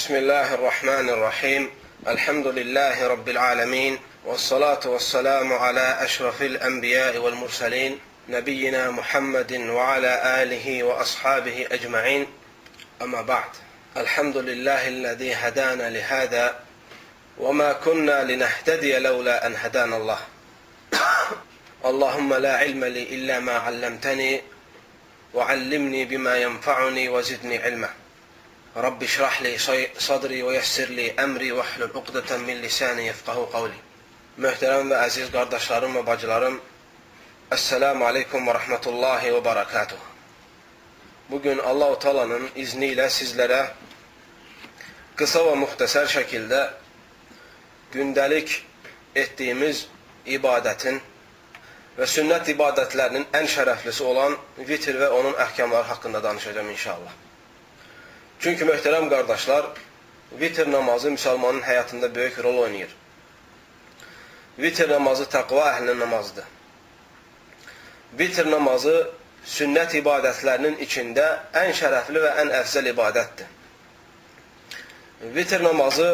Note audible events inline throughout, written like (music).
بسم الله الرحمن الرحيم. الحمد لله رب العالمين والصلاة والسلام على أشرف الأنبياء والمرسلين نبينا محمد وعلى آله وأصحابه أجمعين. أما بعد الحمد لله الذي هدانا لهذا وما كنا لنهتدي لولا أن هدانا الله. اللهم لا علم لي إلا ما علمتني وعلمني بما ينفعني وزدني علما. رب اشرح لي صدري ويسر لي أمري واحلل عقدة من lisani yefqahu qavli. Möhtərəm və əziz qardaşlarım və bacılarım, Əssəlamu aleykum və rəhmətullahi və barakatuh. Bugün Allah-u Talanın izni ilə sizlərə qısa və müxtəsər şəkildə gündəlik etdiyimiz ibadətin və sünnət ibadətlərinin ən şərəflisi olan vitr və onun əhkamları haqqında danışacağım inşallah. Çünki möhtərəm qardaşlar, vitr namazı müsəlmanın həyatında böyük rol oynayır. Vitr namazı təqva əhlinin namazıdır. Vitr namazı sünnət ibadətlərinin içində ən şərəfli və ən əfzəl ibadətdir. Vitr namazı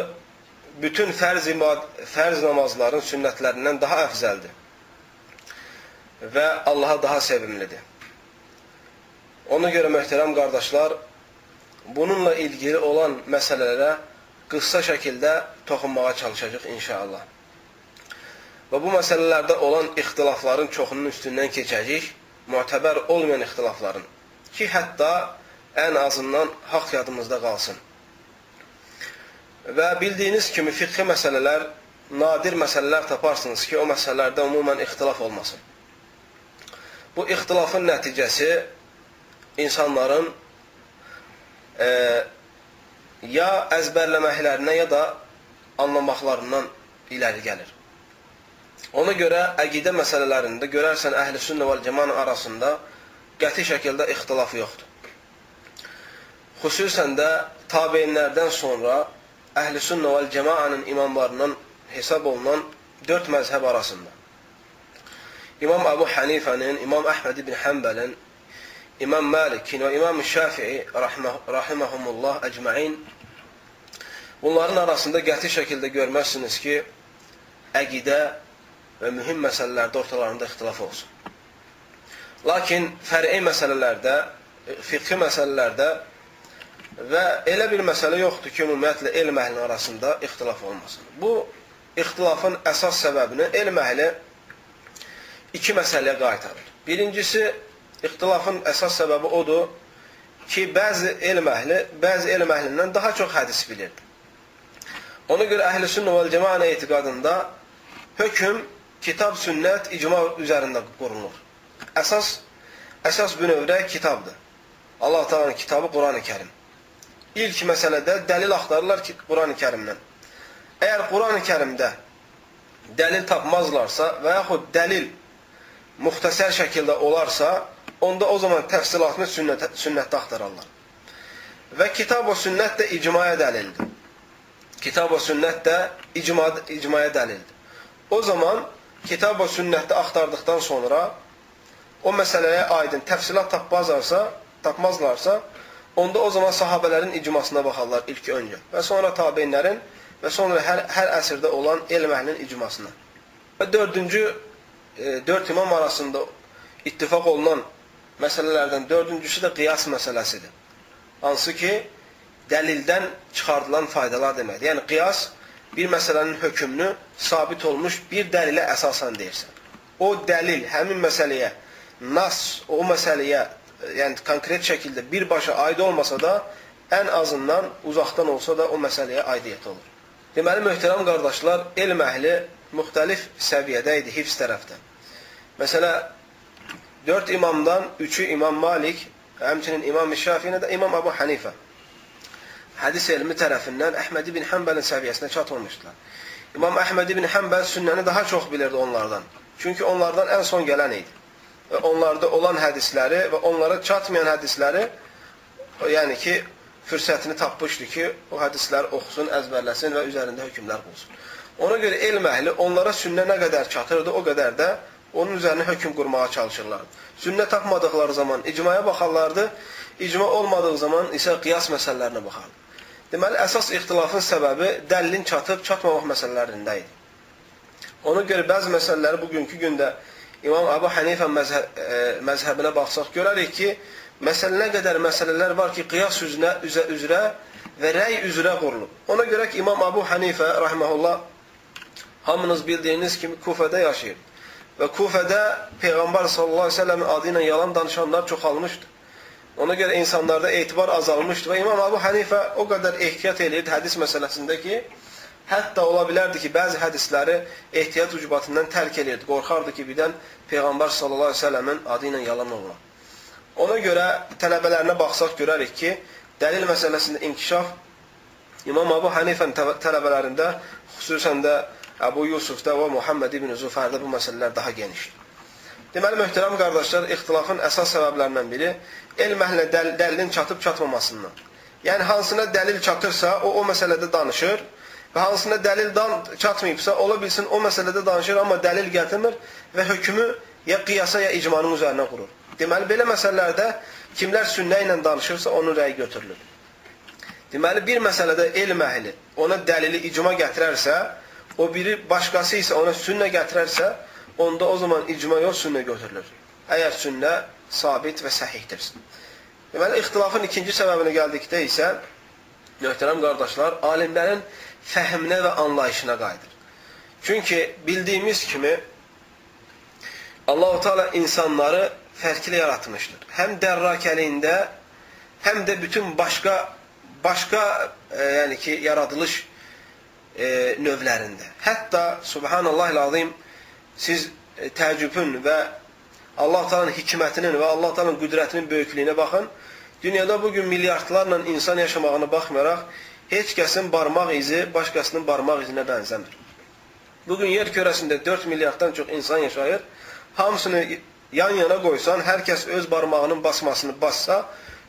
bütün fərz, ibad fərz namazların sünnətlərindən daha əfzəldir və Allaha daha sevimlidir. Ona görə möhtərəm qardaşlar, bununla ilgili olan məsələlərə qısa şəkildə toxunmağa çalışacaq inşallah. Və bu məsələlərdə olan ixtilafların çoxunun üstündən keçəcək, mütəbər olmayan ixtilafların ki, hətta ən azından haqq yadımızda qalsın. Və bildiyiniz kimi fiqhi məsələlər, nadir məsələlər taparsınız ki, o məsələlərdə umumən ixtilaf olmasın. Bu ixtilafın nəticəsi insanların e, ya əzbərləməklərinə, ya da anlamaqlarından iləri gəlir. Ona görə əqidə məsələlərində görərsən əhl-i sünnə və cəman arasında qəti şəkildə ixtilaf yoxdur. Xüsusən də tabeinlərdən sonra əhl-i sünnə və cəmanın imamlarından hesab olunan dörd məzhəb arasında. İmam Əbu Hanifənin, İmam Əhməd ibn Həmbəlin, İmam Malikin və İmam Şafii rahiməhumullah əcməin bunların arasında qəti şəkildə görməzsiniz ki, əqidə və mühüm məsələlərdə ortalarında ixtilaf olsun. Lakin fər'i məsələlərdə, fiqhi məsələlərdə və elə bir məsələ yoxdur ki, ümumiyyətlə elm əhlinin arasında ixtilaf olmasın. Bu ixtilafın əsas səbəbini elm əhli iki məsələyə qaytarır. Birincisi, İxtilafın əsas səbəbi odur ki, bəzi elm əhli, bəzi elm əhlindən daha çox hədis bilirdi. Ona görə əhl-i sünnə vəl cəmanə etiqadında hökm, kitab, sünnət, icma üzərində qurulur. Əsas, əsas bünövrə kitabdır. Allah Taala'nın kitabı Quran-ı Kərim. İlk məsələdə dəlil axtarırlar ki, Quran-ı Kərimdən. Əgər Quran-ı Kərimdə dəlil tapmazlarsa və yaxud dəlil müxtəsər şəkildə olarsa, onda o zaman təfsilatını sünnət, sünnətdə axtararlar. Və kitab və sünnət də icmaya dəlildir. Kitab və sünnət də icma, icmaya dəlildir. O zaman kitab və sünnətdə axtardıqdan sonra o məsələyə aydın təfsilat tapmazlarsa, tapmazlarsa, onda o zaman sahabələrin icmasına baxarlar ilk öncə və sonra tabeinlərin və sonra hər, hər əsrdə olan elm əhlinin icmasına. Və dördüncü, e, dörd imam arasında ittifaq olunan məsələlərdən dördüncüsü də qiyas məsələsidir. Hansı ki, dəlildən çıxardılan faydalar deməkdir. Yəni, qiyas bir məsələnin hökmünü sabit olmuş bir dəlilə əsasən deyirsən. O dəlil həmin məsələyə, nas o məsələyə, yəni konkret şəkildə birbaşa aid olmasa da, ən azından uzaqdan olsa da o məsələyə aidiyyət olur. Deməli, möhtərəm qardaşlar, elm əhli müxtəlif səviyyədə idi hifz tərəfdən. Məsələ, Dörd imamdan üçü İmam Malik, həmçinin İmam Şafi'yə də İmam Abu Hanifə. Hədis elmi tərəfindən Əhməd ibn Həmbəlin səviyyəsinə çatılmışdılar. İmam Əhməd ibn Həmbəl sünnəni daha çox bilirdi onlardan. Çünki onlardan ən son gələn idi. Və onlarda olan hədisləri və onlara çatmayan hədisləri, yəni ki, fürsətini tapmışdı ki, o hədislər oxusun, əzbərləsin və üzərində hökmlər qulsun. Ona görə elm əhli onlara sünnə nə qədər çatırdı, o qədər də onun üzərinə hökm qurmağa çalışırlar. Sünnə tapmadıqları zaman icmaya baxarlardı, icma olmadığı zaman isə qiyas məsələlərinə baxardı. Deməli, əsas ixtilafın səbəbi dəlilin çatıb çatmamaq məsələlərində idi. Ona görə bəzi məsələləri bugünkü gündə İmam Əbu Hənifə məzhəb, e, məzhəbinə baxsaq görərik ki, məsələ nə qədər məsələlər var ki, qiyas üzrə, üzrə, üzrə və rəy üzrə qurulub. Ona görə ki, İmam Əbu Hənifə rahmehullah hamınız bildiyiniz kimi Kufədə yaşayır. Və Kufədə Peyğəmbər sallallahu əleyhi və səlləmin adı ilə yalan danışanlar çoxalmışdı. Ona görə insanlarda etibar azalmışdı və İmam Əbu Hənifə o qədər ehtiyat eləyirdi hədis məsələsində ki, Hətta ola bilərdi ki, bəzi hədisləri ehtiyat ucubatından tərk edirdi. Qorxardı ki, birdən Peyğəmbər sallallahu əleyhi və səlləmin adı ilə yalan olar. Ona görə tələbələrinə baxsaq görərik ki, dəlil məsələsində inkişaf İmam Əbu Hanifənin tələbələrində, xüsusən də Əbu Yusufda və Muhammed ibn Zufərdə bu məsələlər daha genişdir. Deməli, möhtərəm qardaşlar, ixtilafın əsas səbəblərindən biri elm əhlinə dəl dəlilin çatıb çatmamasından. Yəni, hansına dəlil çatırsa, o, o məsələdə danışır və hansına dəlil çatmayıbsa, ola bilsin o məsələdə danışır, amma dəlil gətirmir və hökmü ya qiyasa, ya icmanın üzərinə qurur. Deməli, belə məsələlərdə kimlər sünnə ilə danışırsa, onun rəyi götürülür. Deməli, bir məsələdə elm əhli ona dəlili icma gətirərsə, o biri başqası isə ona sünnə gətirərsə, onda o zaman icma yox, sünnə götürülür. Əgər sünnə sabit və səhihdirsə. Deməli, ixtilafın ikinci səbəbinə gəldikdə isə, möhtərəm qardaşlar, alimlərin fəhminə və anlayışına qayıdır. Çünki bildiyimiz kimi Allahu Teala insanları fərqli yaratmışdır. Həm dərrakəliyində, həm də bütün başqa başqa e, yəni ki, yaradılış e, növlərində. Hətta subhanallahil azim siz e, təəccübün və Allah Taala'nın hikmətinin və Allah Taala'nın qüdrətinin böyüklüyünə baxın. Dünyada bugün milyardlarla insan yaşamağına baxmayaraq heç kəsin barmaq izi başqasının barmaq izinə bənzəmir. Bugün yer kürəsində 4 milyarddan çox insan yaşayır. Hamısını yan-yana qoysan, hər kəs öz barmağının basmasını bassa,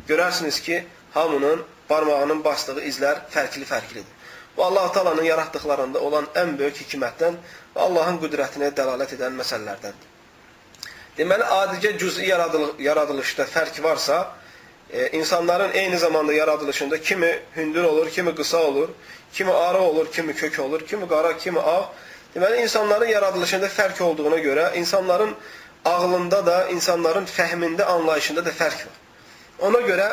görərsiniz ki, hamının barmağının basdığı izlər fərqli-fərqlidir. Bu Allah Taala'nın yaratdıqlarında olan ən böyük hikmətdən və Allahın qüdrətinə dəlalət edən məsələlərdəndir. Deməli, adicə cüz'i yaradılışda fərq varsa, e, insanların eyni zamanda yaradılışında kimi hündür olur, kimi qısa olur, kimi arı olur, kimi kök olur, kimi qara, kimi ağ. Deməli, insanların yaradılışında fərq olduğuna görə, insanların ağlında da, insanların fəhmində, anlayışında da fərq var. Ona görə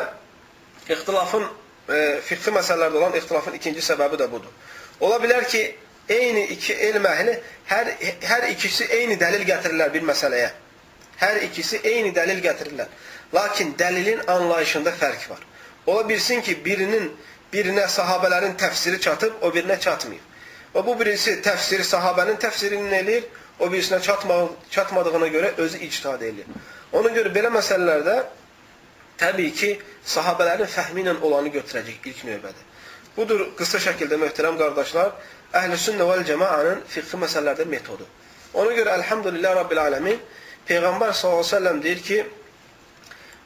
ixtilafın, e, fiqhi məsələlərdə olan ixtilafın ikinci səbəbi də budur. Ola bilər ki, eyni iki elm əhli, hər, hər ikisi eyni dəlil gətirirlər bir məsələyə. Hər ikisi eyni dəlil gətirirlər. Lakin dəlilin anlayışında fərq var. Ola bilsin ki, birinin birinə sahabələrin təfsiri çatıb, o birinə çatmayıb. Və bu birisi təfsiri sahabənin təfsirini eləyir, o birisinə çatma, çatmadığına görə özü ictihad eləyir. Ona görə belə məsələlərdə təbii ki, sahabələrin fəhmi ilə olanı götürəcək ilk növbədə. Budur qısa şəkildə möhtərəm qardaşlar, Əhl-i Sünnə vəl Cəmaənin fiqhi məsələlərdə metodu. Ona görə əlhamdülillah Rabbil Aləmin Peyğəmbər s.ə.v deyir ki,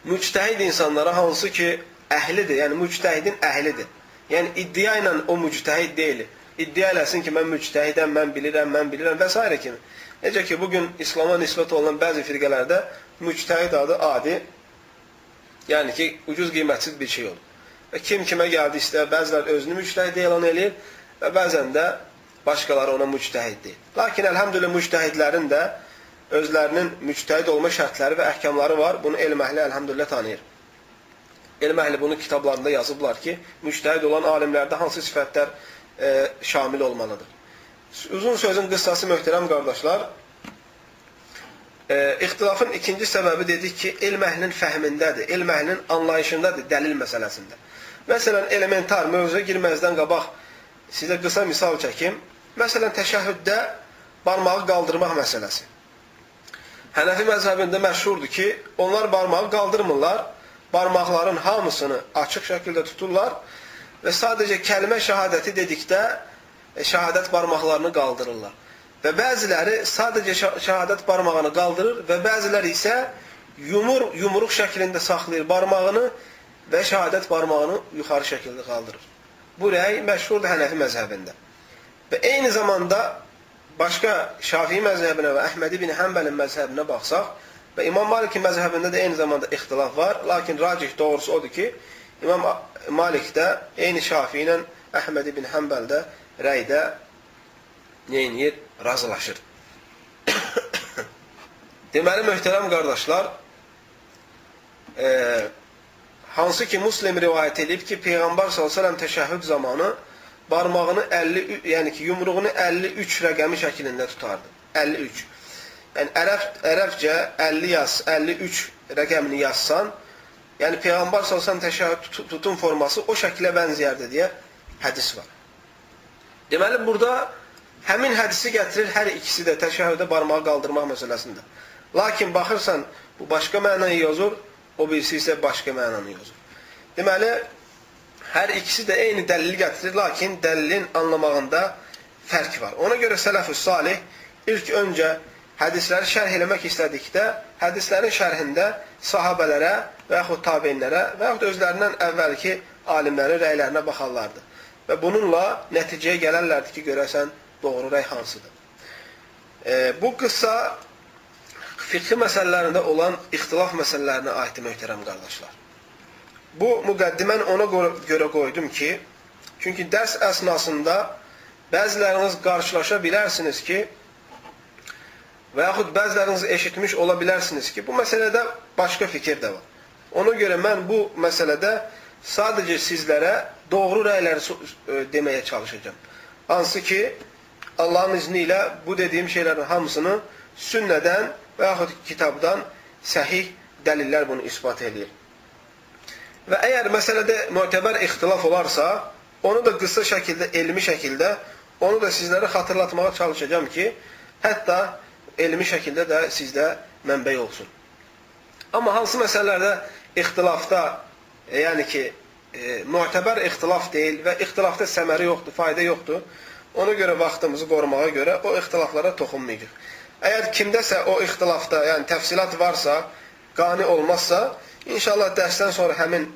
müctəhid insanlara hansı ki əhlidir, yəni müctəhidin əhlidir. Yəni iddia ilə o müctəhid deyil. İddia eləsin ki, mən müctəhidəm, mən bilirəm, mən bilirəm və s. kimi. Necə ki, bugün İslama nisbət olunan bəzi firqələrdə müctəhid adı adi, yəni ki, ucuz qiymətsiz bir şey olur. Və kim kimə gəldi istəyir, bəzilər özünü müctəhid elan edir və bəzən də başqaları ona müctəhid deyil. Lakin əlhəmdülillah müctəhidlərin də özlərinin müctəhid olma şərtləri və əhkamları var. Bunu elm əhli əlhamdülillah tanıyır. Elm əhli bunu kitablarında yazıblar ki, müctəhid olan alimlərdə hansı sifətlər e, şamil olmalıdır. Uzun sözün qıssası möhtərəm qardaşlar, e, ixtilafın ikinci səbəbi dedik ki, elm əhlinin fəhmindədir, elm əhlinin anlayışındadır dəlil məsələsində. Məsələn, elementar mövzuya girməzdən qabaq sizə qısa misal çəkim. Məsələn, təşəhhüddə barmağı qaldırmaq məsələsi. Hənəfi məzhəbində məşhurdur ki, onlar barmağı qaldırmırlar, barmaqların hamısını açıq şəkildə tuturlar və sadəcə kəlmə şəhadəti dedikdə e, şəhadət barmaqlarını qaldırırlar. Və bəziləri sadəcə şəhadət barmağını qaldırır və bəziləri isə yumur, yumruq şəklində saxlayır barmağını və şəhadət barmağını yuxarı şəkildə qaldırır. Bu rəy məşhurdur Hənəfi məzhəbində. Və eyni zamanda başqa Şafii məzhəbinə və Əhməd ibn Həmbəlin məzhəbinə baxsaq və İmam Malikin məzhəbində də eyni zamanda ixtilaf var. Lakin racih doğrusu odur ki, İmam Malik də eyni Şafi ilə Əhməd ibn Həmbəl də rəydə neyinir? Razılaşır. Deməli, möhtərəm qardaşlar, e, hansı ki Muslim rivayət edib ki, Peyğəmbər s.ə.v təşəhhüd zamanı barmağını 50, yəni ki, yumruğunu 53 rəqəmi şəklində tutardı. 53. Yəni, ərəb, ərəbcə 50 yaz, 53 rəqəmini yazsan, yəni Peyğəmbər s.ə.v təşəhhüd tutun forması o şəkilə bənzəyərdi deyə hədis var. Deməli, burada həmin hədisi gətirir hər ikisi də təşəhhüdə barmağı qaldırmaq məsələsində. Lakin baxırsan, bu başqa mənayı yazır, o birisi isə başqa mənanı yazır. Deməli, hər ikisi də eyni dəlili gətirir, lakin dəlilin anlamağında fərq var. Ona görə sələf-ü salih ilk öncə hədisləri şərh eləmək istədikdə, hədislərin şərhində sahabələrə və yaxud tabinlərə və yaxud özlərindən əvvəlki alimlərin rəylərinə baxarlardı. Və bununla nəticəyə gələrlərdi ki, görəsən doğru rəy hansıdır. E, bu qıssa fiqhi məsələlərində olan ixtilaf məsələlərinə aiddir möhtərəm qardaşlar. Bu müqəddimən ona görə qoydum ki, çünki dərs əsnasında bəziləriniz qarşılaşa bilərsiniz ki, və yaxud bəziləriniz eşitmiş ola bilərsiniz ki, bu məsələdə başqa fikir də var. Ona görə mən bu məsələdə sadəcə sizlərə doğru rəyləri e, deməyə çalışacağım. Hansı ki, Allahın izni ilə bu dediyim şeylərin hamısını sünnədən və yaxud kitabdan səhih dəlillər bunu ispat edir. Və əgər məsələdə mötəbər ixtilaf olarsa, onu da qısa şəkildə, elmi şəkildə onu da sizlərə xatırlatmağa çalışacağam ki, hətta elmi şəkildə də sizdə mənbəy olsun. Amma hansı məsələlərdə ixtilafda, e, yəni ki, e, mötəbər ixtilaf deyil və ixtilafda səməri yoxdur, fayda yoxdur, ona görə vaxtımızı qorumağa görə o ixtilaflara toxunmayacaq. Əgər kimdəsə o ixtilafda, yəni təfsilat varsa, qani olmazsa, inşallah dərsdən sonra həmin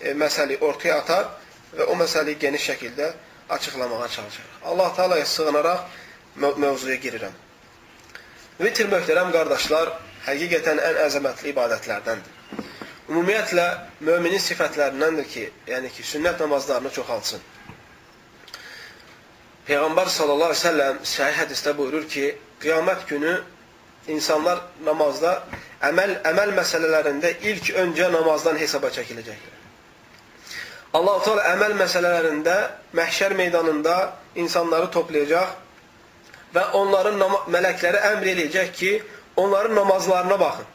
e, məsəli ortaya atar və o məsəli geniş şəkildə açıqlamağa çalışarıq. Allah Taala'ya sığınaraq məv mövzuya girirəm. Vitr möhtərəm qardaşlar, həqiqətən ən əzəmətli ibadətlərdəndir. Ümumiyyətlə, möminin sifətlərindəndir ki, yəni ki, sünnət namazlarını çoxaltsın. Peyğəmbər sallallahu əleyhi və səlləm səhih hədisdə buyurur ki, qiyamət günü insanlar namazda, əməl, əməl məsələlərində ilk öncə namazdan hesaba çəkiləcəklər. Allah-u Teala əməl məsələlərində məhşər meydanında insanları toplayacaq və onların mələkləri əmr eləyəcək ki, onların namazlarına baxın.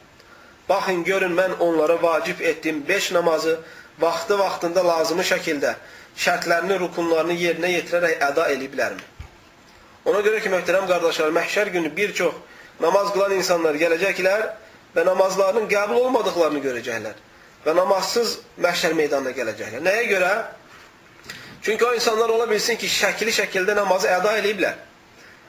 Baxın, görün, mən onlara vacib etdim 5 namazı vaxtı-vaxtında lazımı şəkildə şərtlərini, rukunlarını yerinə yetirərək əda eləyiblərmi? Ona görə ki, möhtərəm qardaşlar, məhşər günü bir çox namaz qılan insanlar gələcəklər və namazlarının qəbul olmadıqlarını görəcəklər. Və namazsız məhşər meydanına gələcəklər. Nəyə görə? Çünki o insanlar ola bilsin ki, şəkili şəkildə namazı əda ediblər.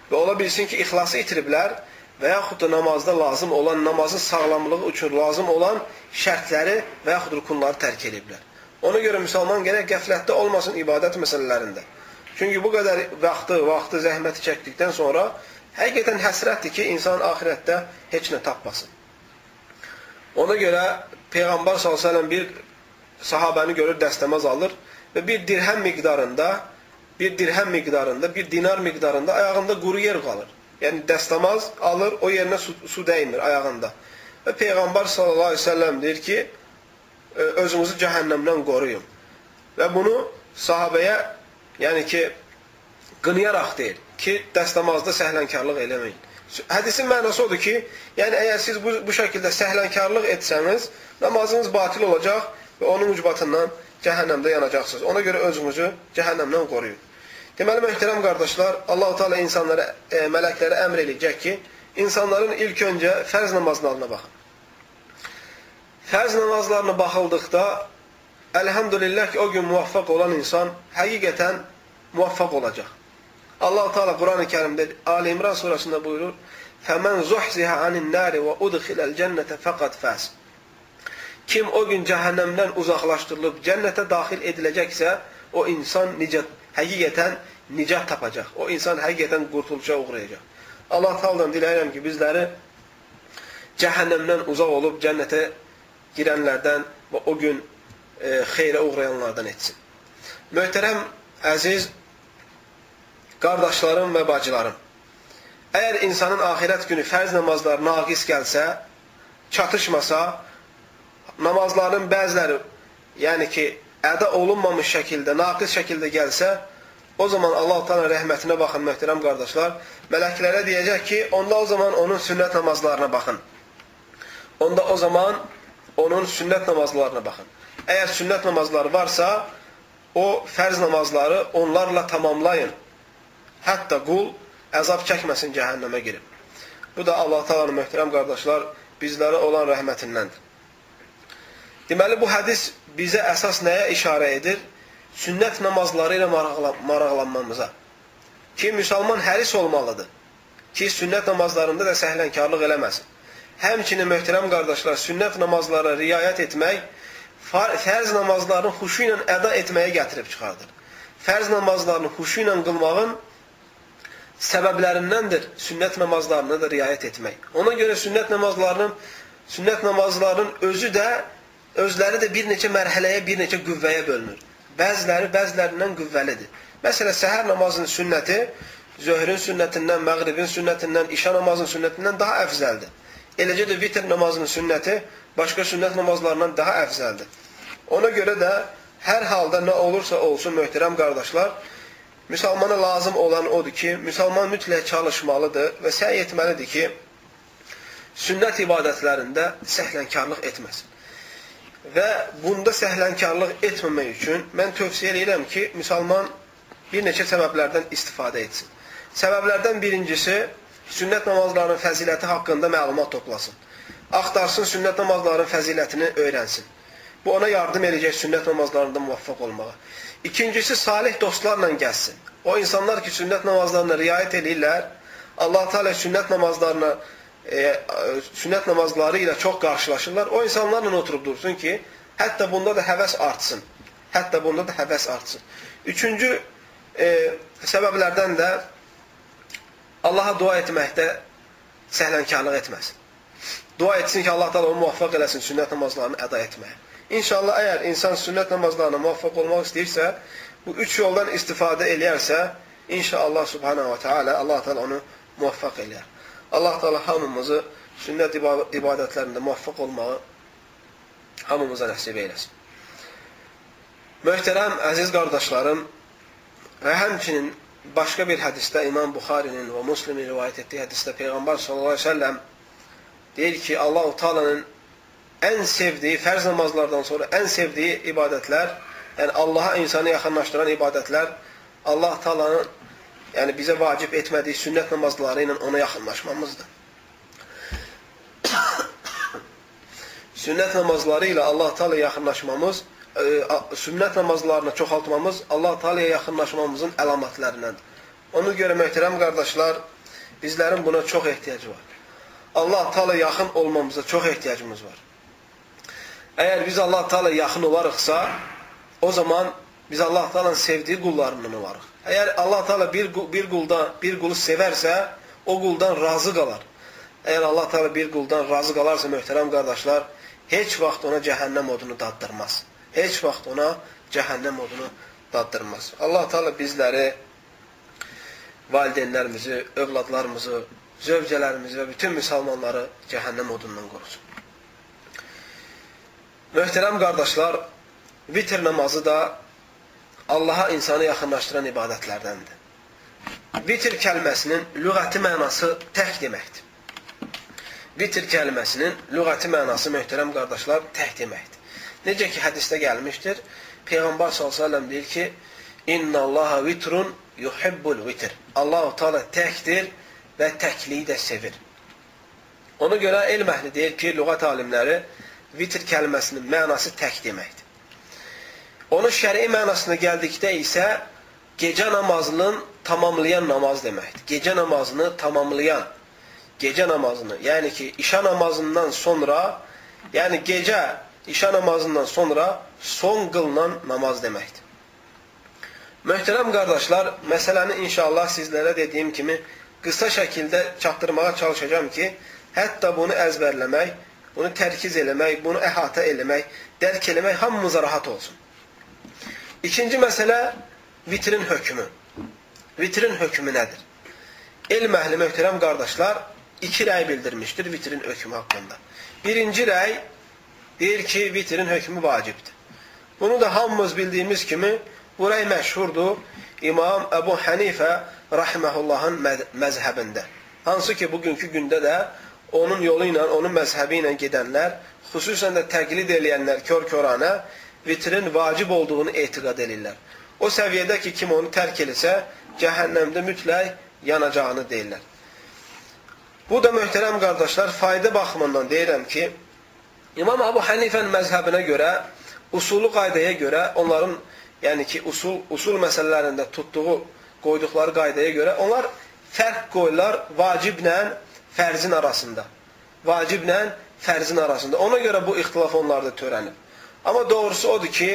Və ola bilsin ki, ixlası itiriblər və yaxud da namazda lazım olan, namazın sağlamlığı üçün lazım olan şərtləri və yaxud rukunları tərk ediblər. Ona görə müsəlman gərək qəflətdə olmasın ibadət məsələlərində. Çünki bu qədər vaxtı, vaxtı, zəhməti çəkdikdən sonra həqiqətən həsrətdir ki, insan axirətdə heç nə tapmasın. Ona görə Peyğəmbər s.ə.v bir sahabəni görür, dəstəmaz alır və bir dirhəm miqdarında, bir dirhəm miqdarında, bir dinar miqdarında ayağında quru yer qalır. Yəni dəstəmaz alır, o yerinə su, su dəymir ayağında. Və Peyğəmbər s.ə.v deyir ki, özünüzü cəhənnəmdən qoruyun. Və bunu sahabəyə Yəni ki, qınayaraq deyil ki, dəstəmazda səhlənkarlıq eləməyin. Hədisin mənası odur ki, yəni əgər siz bu, bu şəkildə səhlənkarlıq etsəniz, namazınız batil olacaq və onun ucbatından cəhənnəmdə yanacaqsınız. Ona görə özünüzü cəhənnəmdən qoruyun. Deməli, möhtərəm qardaşlar, Allah-u Teala insanlara, e, mələklərə əmr eləyəcək ki, insanların ilk öncə fərz namazlarına baxın. Fərz namazlarına baxıldıqda Elhamdülillah ki o gün muvaffaq olan insan həqiqətən muvaffaq olacaq. Allah Teala Quran-ı Kərimdə Ali İmran surəsində buyurur: "Fəmen zuhziha anin nari və udkhilal cennete faqad faz." Kim o gün cəhənnəmdən uzaqlaşdırılıb cənnətə daxil ediləcəksə, o insan nicat, həqiqətən nicat tapacaq. O insan həqiqətən qurtuluşa uğrayacaq. Allah Taala'dan diləyirəm ki, bizləri cəhənnəmdən uzaq olub cənnətə girənlərdən və o gün e, xeyrə uğrayanlardan etsin. Möhtərəm, əziz qardaşlarım və bacılarım, əgər insanın axirət günü fərz namazları naqis gəlsə, çatışmasa, namazların bəziləri, yəni ki, əda olunmamış şəkildə, naqis şəkildə gəlsə, o zaman Allah-u Teala rəhmətinə baxın, möhtərəm qardaşlar, mələklərə deyəcək ki, onda o zaman onun sünnət namazlarına baxın. Onda o zaman onun sünnət namazlarına baxın. Əgər sünnət namazları varsa, o fərz namazları onlarla tamamlayın. Hətta qul əzab çəkməsin cəhənnəmə girib. Bu da Allah Taala'nın möhtərəm qardaşlar bizlərə olan rəhmətindəndir. Deməli bu hədis bizə əsas nəyə işarə edir? Sünnət namazları ilə maraqlanmamıza. Ki müsəlman həris olmalıdır. Ki sünnət namazlarında da səhlənkarlıq eləməsin. Həmçinin möhtərəm qardaşlar, sünnət namazlara riayət etmək fərz namazlarını xuşu ilə əda etməyə gətirib çıxardır. Fərz namazlarını xuşu ilə qılmağın səbəblərindəndir sünnət namazlarına da riayət etmək. Ona görə sünnət namazlarının sünnət namazlarının özü də özləri də bir neçə mərhələyə, bir neçə qüvvəyə bölünür. Bəziləri bəzilərindən qüvvəlidir. Məsələn, səhər namazının sünnəti zöhrün sünnətindən, məğribin sünnətindən, işa namazının sünnətindən daha əfzəldir. Eləcə də vitr namazının sünnəti başqa sünnət namazlarından daha əfzəldir. Ona görə də hər halda nə olursa olsun, möhtərəm qardaşlar, Müsəlmana lazım olan odur ki, müsəlman mütləq çalışmalıdır və səy etməlidir ki, sünnət ibadətlərində səhlənkarlıq etməsin. Və bunda səhlənkarlıq etməmək üçün mən tövsiyə edirəm ki, müsəlman bir neçə səbəblərdən istifadə etsin. Səbəblərdən birincisi, sünnət namazlarının fəziləti haqqında məlumat toplasın. Axtarsın, sünnət namazlarının fəzilətini öyrənsin. Bu ona yardım edəcək sünnət namazlarında muvaffaq olmağa. İkincisi, salih dostlarla gəlsin. O insanlar ki, sünnət namazlarına riayət edirlər, Allah Teala sünnət namazlarına e, sünnət namazları ilə çox qarşılaşırlar. O insanlarla oturub dursun ki, hətta bunda da həvəs artsın. Hətta bunda da həvəs artsın. Üçüncü e, səbəblərdən də Allaha dua etməkdə səhlənkarlıq etməsin. Dua etsin ki, Allah Teala onu muvaffaq eləsin sünnət namazlarını əda etməyə. İnşallah əgər insan sünnət namazlarına muvaffaq olmaq istəyirsə, bu üç yoldan istifadə eləyərsə, inşallah subhanahu wa ta'ala Allah Teala onu muvaffaq eləyər. Allah Teala hamımızı sünnət ibadətlərində muvaffaq olmağı hamımıza nəsib eyləsin. Möhtərəm, əziz qardaşlarım və həmçinin başqa bir hədisdə İmam Buxarinin və Muslimin rivayət etdiyi hədisdə Peyğəmbər sallallahu aleyhi ve sellem deyir ki, Allah-u Teala'nın ən sevdiyi, fərz namazlardan sonra ən sevdiyi ibadətlər, yəni Allaha insanı yaxınlaşdıran ibadətlər Allah talanın yəni bizə vacib etmədiyi sünnət namazları ilə ona yaxınlaşmamızdır. (coughs) sünnət namazları ilə Allah Taala yaxınlaşmamız, e, sünnət namazlarını çoxaltmamız Allah Taala'ya yaxınlaşmamızın əlamətlərindəndir. Ona görə möhtərəm qardaşlar, bizlərin buna çox ehtiyacı var. Allah Taala yaxın olmamıza çox ehtiyacımız var. Əgər biz Allah Taala yaxın olarıqsa, o zaman biz Allah Taala'nın sevdiyi qullarından olarıq. Əgər Allah Taala bir bir quldan bir qulu sevərsə, o quldan razı qalar. Əgər Allah Taala bir quldan razı qalarsa, möhtərəm qardaşlar, heç vaxt ona cəhənnəm odunu daddırmaz. Heç vaxt ona cəhənnəm odunu daddırmaz. Allah Taala bizləri valideynlərimizi, övladlarımızı, zövcələrimizi və bütün müsəlmanları cəhənnəm odundan qorusun. Möhtərəm qardaşlar, vitr namazı da Allaha insanı yaxınlaşdıran ibadətlərdəndir. Vitr kəlməsinin lüğəti mənası tək deməkdir. Vitr kəlməsinin lüğəti mənası, möhtərəm qardaşlar, tək deməkdir. Necə ki, hədisdə gəlmişdir, Peyğəmbər s.ə.v deyir ki, İnna Allaha vitrun yuhibbul vitr. Allah-u Teala təkdir və təkliyi də sevir. Ona görə elm əhli deyir ki, lüğət alimləri vitr kəlməsinin mənası tək deməkdir. Onun şəri mənasına gəldikdə isə gecə namazının tamamlayan namaz deməkdir. Gecə namazını tamamlayan, gecə namazını, yəni ki, işa namazından sonra, yəni gecə işa namazından sonra son qılınan namaz deməkdir. Möhtərəm qardaşlar, məsələni inşallah sizlərə dediyim kimi qısa şəkildə çatdırmağa çalışacağam ki, hətta bunu əzbərləmək bunu tərkiz eləmək, bunu əhatə eləmək, dərk eləmək hamımıza rahat olsun. İkinci məsələ vitrin hökmü. Vitrin hökmü nədir? Elm əhli möhtərəm qardaşlar iki rəy bildirmişdir vitrin hökmü haqqında. Birinci rəy deyir ki, vitrin hökmü vacibdir. Bunu da hamımız bildiyimiz kimi bu rəy məşhurdur İmam Əbu Hənifə rahiməhullahın məzhəbində. Hansı ki, bugünkü gündə də onun yolu ilə, onun məzhəbi ilə gedənlər, xüsusən də təqlid eləyənlər kör-körənə vitrin vacib olduğunu etiqad edirlər. O səviyyədə ki, kim onu tərk eləsə, cəhənnəmdə mütləq yanacağını deyirlər. Bu da möhtərəm qardaşlar, fayda baxımından deyirəm ki, İmam Abu Hanifənin məzhəbinə görə, usulu qaydaya görə, onların, yəni ki, usul, usul məsələlərində tutduğu, qoyduqları qaydaya görə, onlar fərq qoyurlar vaciblə fərzin arasında. Vaciblə fərzin arasında. Ona görə bu ixtilaf onlarda törənib. Amma doğrusu odur ki,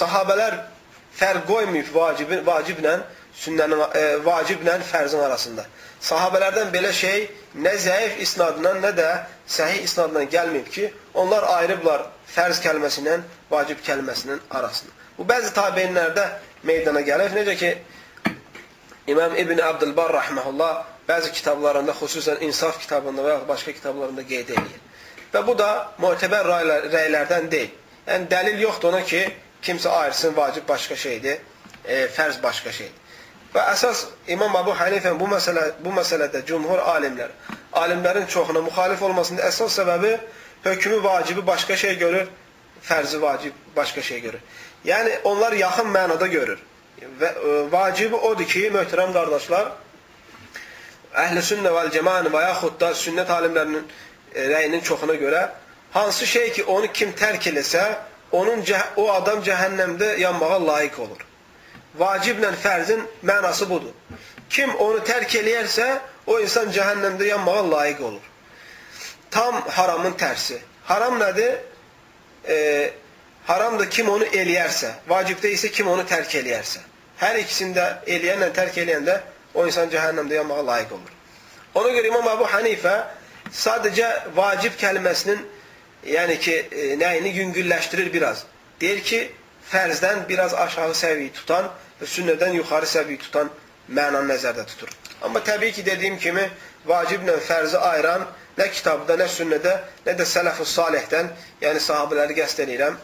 sahabələr fərq qoymayıb vacibin, vaciblə sünnənin, e, vaciblə fərzin arasında. Sahabələrdən belə şey nə zəif isnadla, nə də səhih isnadla gəlməyib ki, onlar ayrıblar fərz kəlməsindən vacib kəlməsinin arasını. Bu bəzi tabeinlərdə meydana gəlir. Necə ki, İmam İbn Abdülbar rahmehullah bəzi kitablarında, xüsusən İnsaf kitabında və ya başqa kitablarında qeyd edir. Və bu da mötəbər rəylərdən deyil. Yəni dəlil yoxdur ona ki, kimsə ayırsın vacib başqa şeydir, e, fərz başqa şeydir. Və əsas İmam Abu Hanifənin bu məsələ bu məsələdə cümhur alimlər, alimlərin çoxuna müxalif olmasının əsas səbəbi hökmü vacibi başqa şey görür, fərzi vacib başqa şey görür. Yəni onlar yaxın mənada görür. Və e, vacibi odur ki, möhtərəm qardaşlar, Əhl-i Sünnə vəl Cəmaəni və yaxud da sünnət alimlərinin e, rəyinin çoxuna görə hansı şey ki, onu kim tərk eləsə, onun o adam cəhənnəmdə yanmağa layiq olur vaciblə fərzin mənası budur. Kim onu tərk eləyərsə, o insan cəhənnəmdə yanmağa layiq olur. Tam haramın tərsi. Haram nədir? E, haramdır kim onu eləyərsə, vacibdə isə kim onu tərk eləyərsə. Hər ikisində eləyənlə tərk eləyəndə o insan cəhənnəmdə yanmağa layiq olur. Ona görə İmam Əbu Hanifə sadəcə vacib kəlməsinin yəni ki, e, nəyini yüngülləşdirir biraz. Deyir ki, fərzdən biraz aşağı səviyyə tutan və sünnədən yuxarı səviyyə tutan mənanı nəzərdə tutur. Amma təbii ki, dediyim kimi, vaciblə fərzi ayıran nə kitabda, nə sünnədə, nə də sələf-ı salihdən, yəni sahabələri qəst edirəm,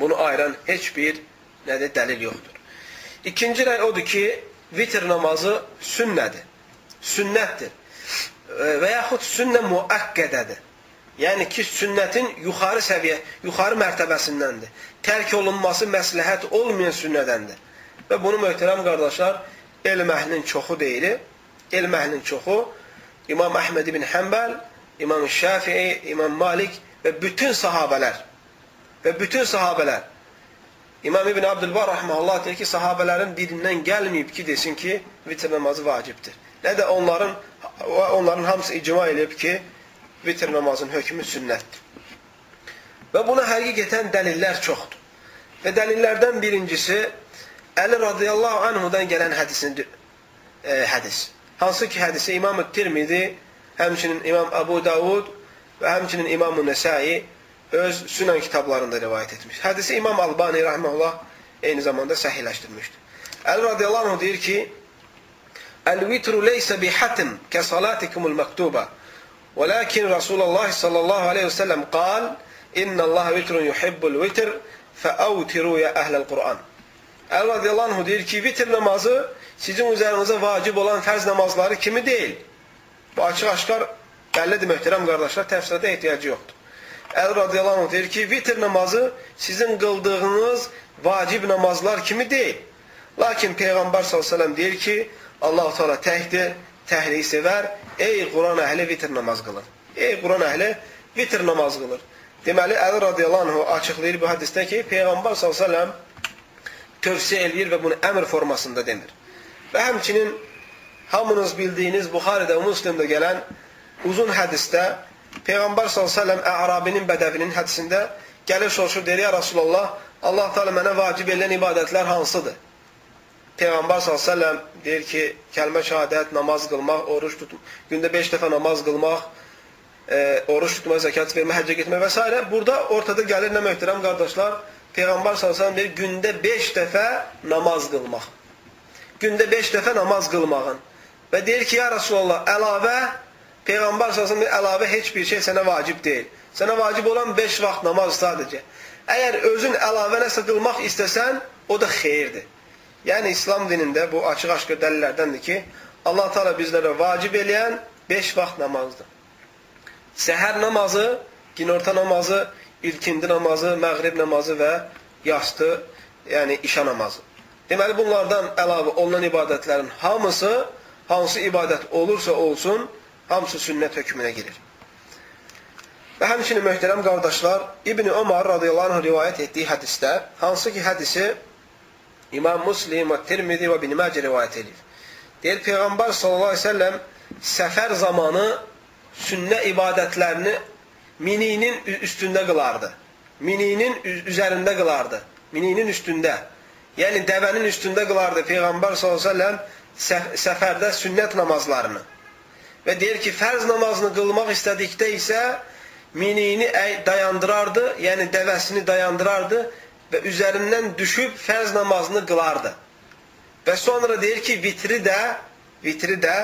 bunu ayıran heç bir nədir, dəlil yoxdur. İkinci rəy odur ki, vitr namazı sünnədir, sünnətdir və yaxud sünnə müəqqədədir. Yəni ki, sünnətin yuxarı səviyyə, yuxarı mərtəbəsindəndir. Tərk olunması məsləhət olmayan sünnədəndir. Və bunu möhtərəm qardaşlar, elm əhlinin çoxu deyilir. Elm əhlinin çoxu İmam Əhməd ibn Həmbəl, İmam Şafii, İmam Malik və bütün sahabələr və bütün sahabələr İmam İbn Abdülbar rahmeullah deyir ki, sahabələrin birindən gəlməyib ki, desin ki, vitr namazı vacibdir. Nə də onların onların hamısı icma edib ki, vitr namazın hökmü sünnətdir. Və buna həqiqətən dəlillər çoxdur. Və dəlillərdən birincisi Əli radiyallahu anhudan gələn hədisin e, hədis. Hansı ki hədisi İmam-ı Tirmidi, həmçinin İmam Abu Davud və həmçinin İmam-ı Nəsai öz sünən kitablarında rivayət etmiş. Hədisi İmam Albani rahmehullah eyni zamanda səhihləşdirmişdir. Əli radiyallahu anh deyir ki: "El-vitru leysa bihatim ka salatikumul maktuba." ولكن رسول الله صلى الله عليه وسلم قال إن الله vitrun yuhibbul vitr feavtiru ya ehlel Kur'an. El radıyallahu anh deyir ki vitir namazı sizin üzerinize vacib olan fərz namazları kimi değil. Bu açıq aşkar bəllidir möhtərəm qardaşlar, təfsirata ehtiyacı yoxdur. El radıyallahu anh deyir ki vitir namazı sizin qıldığınız vacib namazlar kimi değil. Lakin Peyğəmbər s.ə.v deyir ki Allah-u Teala təhdir, təhliyi sevər Ey Quran əhli vitr namaz qılır. Ey Quran əhli vitr namaz qılır. Deməli, Əli radiyallahu anh açıqlayır bu hədisdə ki, Peyğəmbər s.ə.v tövsiyə eləyir və bunu əmr formasında demir. Və həmçinin hamınız bildiyiniz Buxaridə, Müslimdə gələn uzun hədisdə Peyğəmbər s.ə.v Ərabinin, bədəvinin hədisində gəlir soruşur, deyir, ya Rasulallah, Allah Teala mənə vacib edilən ibadətlər hansıdır? Peyğəmbər s.ə.v deyir ki, kəlmə şəhadət, namaz qılmaq, oruç tutmaq, gündə 5 dəfə namaz qılmaq, e, oruç tutma, zəkat vermə, həccə getmə və s. Burada ortada gəlir nə möhtərəm qardaşlar? Peyğəmbər sallallahu əleyhi gündə 5 dəfə namaz qılmaq. Gündə 5 dəfə namaz qılmağın. Və deyir ki, ya Rasulullah, əlavə Peyğəmbər sallallahu əleyhi əlavə heç bir şey sənə vacib deyil. Sənə vacib olan 5 vaxt namaz sadəcə. Əgər özün əlavə nəsə qılmaq istəsən, o da xeyirdir. Yəni İslam dinində bu açıq-aşkar dəlillərdəndir ki, Allah Teala bizlərə vacib eləyən 5 vaxt namazdır. Səhər namazı, günorta namazı, ilkindi namazı, məğrib namazı və yastı, yəni işa namazı. Deməli, bunlardan əlavə olunan ibadətlərin hamısı, hansı ibadət olursa olsun, hamısı sünnət hökmünə girir. Və həmçinin möhtərəm qardaşlar, İbn Ömər radiyallahu anh rivayət etdiyi hədisdə, hansı ki hədisi İmam Muslim və Tirmidhi və bin Məcə rivayət edir. Deyir, Peyğəmbər sallallahu aleyhi ve sellem səfər zamanı sünnə ibadətlərini mininin üstündə qılardı. Mininin üzərində qılardı. Mininin üstündə. Yəni, dəvənin üstündə qılardı Peyğəmbər s.ə.v səfərdə sünnət namazlarını. Və deyir ki, fərz namazını qılmaq istədikdə isə minini dayandırardı, yəni dəvəsini dayandırardı və üzərindən düşüb fərz namazını qılardı. Və sonra deyir ki, vitri də, vitri də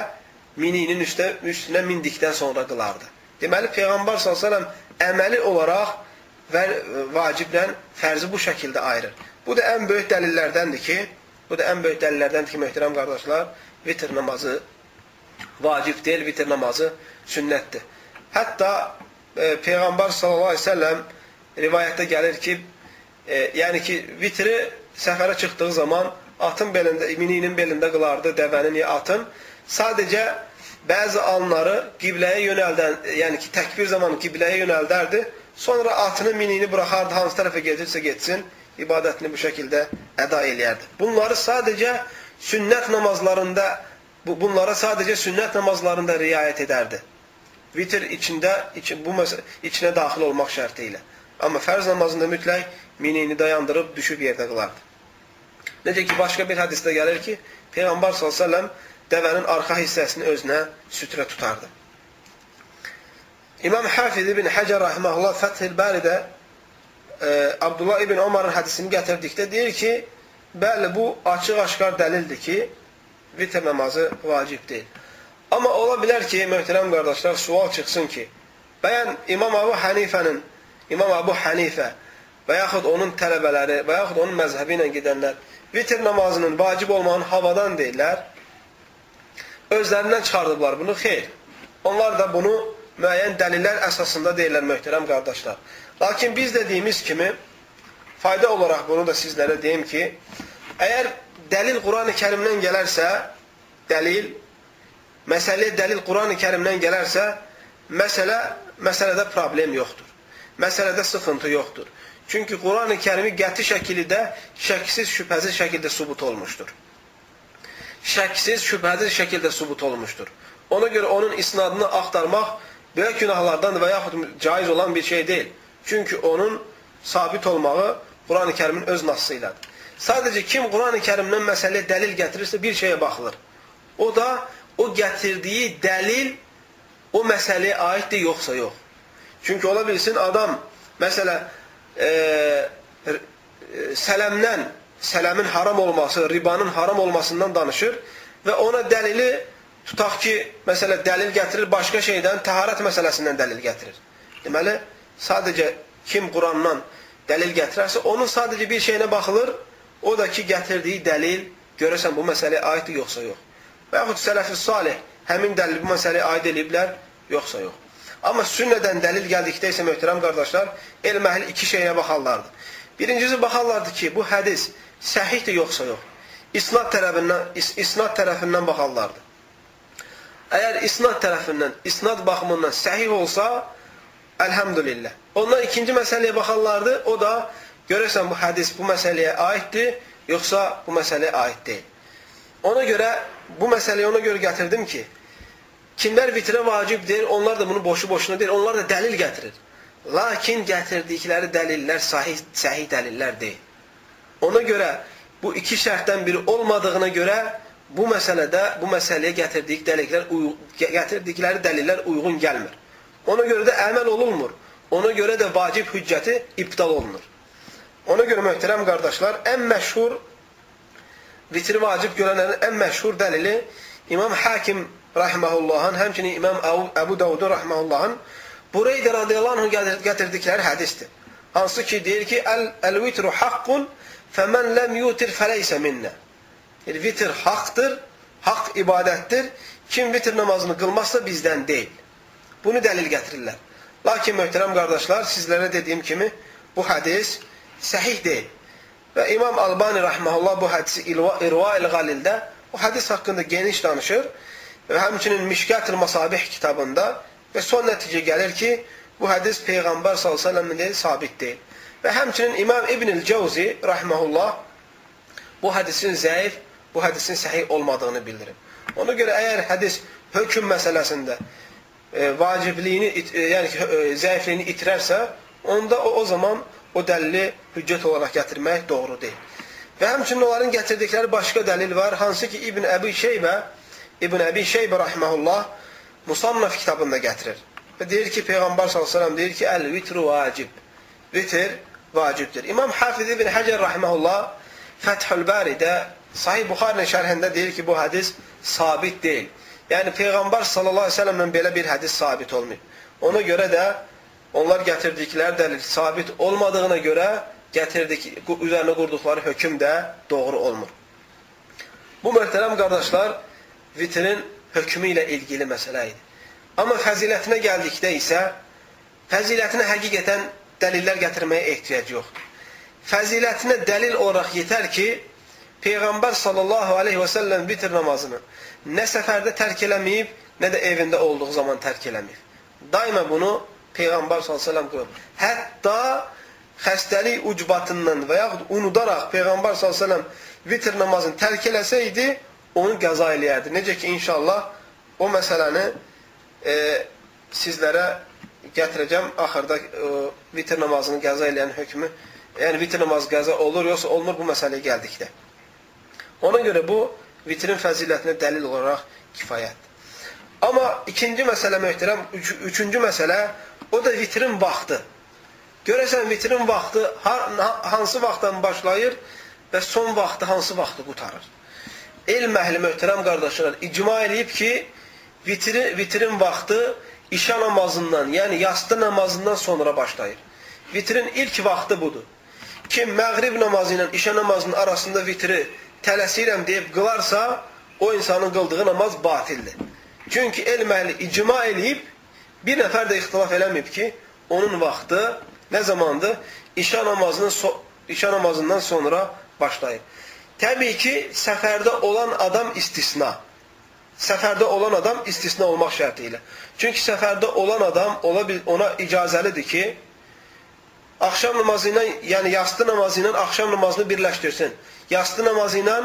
mininin üstə, üstünə mindikdən sonra qılardı. Deməli, Peyğəmbər s.ə.v əməli olaraq və vaciblə fərzi bu şəkildə ayırır. Bu da ən böyük dəlillərdəndir ki, bu da ən böyük dəlillərdəndir ki, möhtərəm qardaşlar, vitr namazı vacib deyil, vitr namazı sünnətdir. Hətta e, Peyğəmbər s.ə.v rivayətdə gəlir ki, e, yəni ki, vitri səfərə çıxdığı zaman atın belində, mininin belində qılardı, dəvənin ya atın. Sadəcə bəzi anları qibləyə yönəldən, yəni ki, təkbir zamanı qibləyə yönəldərdi. Sonra atını, minini buraxardı, hansı tərəfə gedirsə getsin, ibadətini bu şəkildə əda eləyərdi. Bunları sadəcə sünnət namazlarında, bu, bunlara sadəcə sünnət namazlarında riayət edərdi. Vitr içində, için, bu içinə daxil olmaq şərti ilə. Amma fərz namazında mütləq minini dayandırıb düşüb yerdə qılardı. Necə ki, başqa bir hədisdə gəlir ki, Peyğəmbər s.ə.v dəvənin arxa hissəsini özünə sütrə tutardı. İmam Hafiz ibn Həcər rahiməhullah Fəthil Bəridə e, Abdullah ibn Omarın hədisini gətirdikdə deyir ki, bəli, bu açıq-aşkar dəlildir ki, vitr namazı vacib deyil. Amma ola bilər ki, möhtərəm qardaşlar, sual çıxsın ki, bəyən İmam Abu Hanifənin, İmam Abu Hanifə və yaxud onun tələbələri və yaxud onun məzhəbi ilə gedənlər vitr namazının vacib olmağını havadan deyirlər. Özlərindən çıxardıblar bunu. Xeyr. Onlar da bunu müəyyən dəlillər əsasında deyirlər möhtərəm qardaşlar. Lakin biz dediyimiz kimi fayda olaraq bunu da sizlərə deyim ki, əgər dəlil Quran-ı Kərimdən gələrsə, dəlil, məsələyə dəlil Quran-ı Kərimdən gələrsə, məsələ, məsələdə problem yoxdur. Məsələdə sıxıntı yoxdur. Çünki Quran-ı Kərimi qəti şəkildə şəksiz, şübhəsiz şəkildə subut olmuşdur. Şəksiz, şübhəsiz şəkildə subut olmuşdur. Ona görə onun isnadını axtarmaq böyük günahlardan və yaxud caiz olan bir şey deyil. Çünki onun sabit olmağı Quran-ı Kərimin öz nassı ilədir. Sadəcə kim Quran-ı Kərimdən məsələyə dəlil gətirirsə bir şeyə baxılır. O da o gətirdiyi dəlil o məsələyə aiddir yoxsa yox. Çünki ola bilsin adam, məsələ, e, sələmdən, sələmin haram olması, ribanın haram olmasından danışır və ona dəlili tutaq ki, məsələ dəlil gətirir başqa şeydən, təharət məsələsindən dəlil gətirir. Deməli, sadəcə kim Qurandan dəlil gətirərsə, onun sadəcə bir şeyinə baxılır, o da ki, gətirdiyi dəlil görəsən bu məsələyə aiddir, yoxsa yox. Və yaxud sələf-i salih həmin dəlil bu məsələyə aid ediblər, yoxsa yox. Amma sünnədən dəlil gəldikdə isə möhtərəm qardaşlar, elm əhli iki şeyə baxarlardı. Birincisi baxarlardı ki, bu hədis səhihdir yoxsa yox. İsnad tərəfindən, is, isnad tərəfindən baxarlardı. Əgər isnad tərəfindən, isnad baxımından səhih olsa, əlhəmdülillah. Ondan ikinci məsələyə baxarlardı, o da görürsən bu hədis bu məsələyə aiddir, yoxsa bu məsələyə aid deyil. Ona görə, bu məsələyi ona görə gətirdim ki, Kimlər vitrə vacib deyir, onlar da bunu boşu-boşuna deyir, onlar da dəlil gətirir. Lakin gətirdikləri dəlillər sahih, səhih dəlillər deyil. Ona görə bu iki şərtdən biri olmadığına görə bu məsələdə, bu məsələyə gətirdik dəlillər, gətirdikləri dəlillər uyğun gəlmir. Ona görə də əməl olunmur. Ona görə də vacib hüccəti iptal olunur. Ona görə möhtərəm qardaşlar, ən məşhur vitri vacib görənlərin ən məşhur dəlili İmam Hakim rahiməhullahın, həmçinin İmam Əbu Davud rahiməhullahın Bureydə radiyallahu anh gətirdikləri hədisdir. Hansı ki, deyir ki, Əl-vitru haqqun fəmən ləm yutir fələysə minnə. Vitr haqdır, haqq ibadətdir. Kim vitr namazını qılmazsa bizdən deyil. Bunu dəlil gətirirlər. Lakin möhtərəm qardaşlar, sizlərə dediyim kimi bu hədis səhih deyil. Və İmam Albani rahmehullah bu hədisi İrva-il Qalildə bu hədis haqqında geniş danışır və həmçinin Mişkət-ül Masabih kitabında və son nəticə gəlir ki, bu hədis Peyğəmbər s.ə.v-in deyil, sabit deyil. Və həmçinin İmam İbn-i Cəvzi rəhməhullah bu hədisin zəif, bu hədisin səhih olmadığını bildirir. Ona görə əgər hədis hökm məsələsində e, vacibliyini, e, yəni ki, e, zəifliyini itirərsə, onda o, o zaman o dəlili hüccət olaraq gətirmək doğru deyil. Və həmçinin onların gətirdikləri başqa dəlil var, hansı ki İbn Əbi Şeybə, İbn Əbi Şeybə rahmehullah Musannaf kitabında gətirir. Və deyir ki, Peyğəmbər s.ə.v deyir ki, əl-vitru vacib. Vitr vacibdir. İmam Hafiz ibn Həcər rahmehullah Fəthül Baridə Sahih Buxarinin şərhində deyir ki, bu hədis sabit deyil. Yəni Peyğəmbər sallallahu əleyhi və səlləmdən belə bir hədis sabit olmayıb. Ona görə də onlar gətirdikləri dəlil sabit olmadığına görə gətirdik, üzərinə qurduqları hökm də doğru olmur. Bu möhtərəm qardaşlar vitrin hökmü ilə ilgili məsələ idi. Amma fəzilətinə gəldikdə isə fəzilətinə həqiqətən dəlillər gətirməyə ehtiyac yoxdur. Fəzilətinə dəlil olaraq yetər ki, Peyğəmbər sallallahu aleyhi və səlləm vitr namazını nə səfərdə tərk eləməyib, nə də evində olduğu zaman tərk eləməyib. Daima bunu Peyğəmbər s.ə.v qılıb. Hətta xəstəlik ucbatından və yaxud unudaraq Peyğəmbər s.ə.v vitr namazını tərk eləsəydi, onu qəza eləyərdi. Necə ki, inşallah o məsələni e, sizlərə gətirəcəm. Axırda e, vitr namazını qəza eləyən hökmü, yəni vitr namazı qəza olur, yoxsa olmur bu məsələyə gəldikdə. Ona görə bu vitrin fəzilətinə dəlil olaraq kifayətdir. Amma ikinci məsələ möhtərəm, üç, üçüncü məsələ O da vitrin vaxtı. Görəsən vitrin vaxtı hansı vaxtdan başlayır və son vaxtı hansı vaxtı qutarır. Elm əhli möhtərəm qardaşlar icma eləyib ki, vitri, vitrin vaxtı işa namazından, yəni yastı namazından sonra başlayır. Vitrin ilk vaxtı budur. Kim məğrib namazı ilə işa namazının arasında vitri tələsirəm deyib qılarsa, o insanın qıldığı namaz batildir. Çünki elm əhli icma eləyib Bir nəfər də ixtilaf eləməyib ki, onun vaxtı nə zamandır? İşa namazının so işa namazından sonra başlayır. Təbii ki, səfərdə olan adam istisna. Səfərdə olan adam istisna olmaq şərti ilə. Çünki səfərdə olan adam ola bil ona icazəlidir ki, axşam namazı ilə, yəni yastı namazı ilə axşam namazını birləşdirsin. Yastı namazı ilə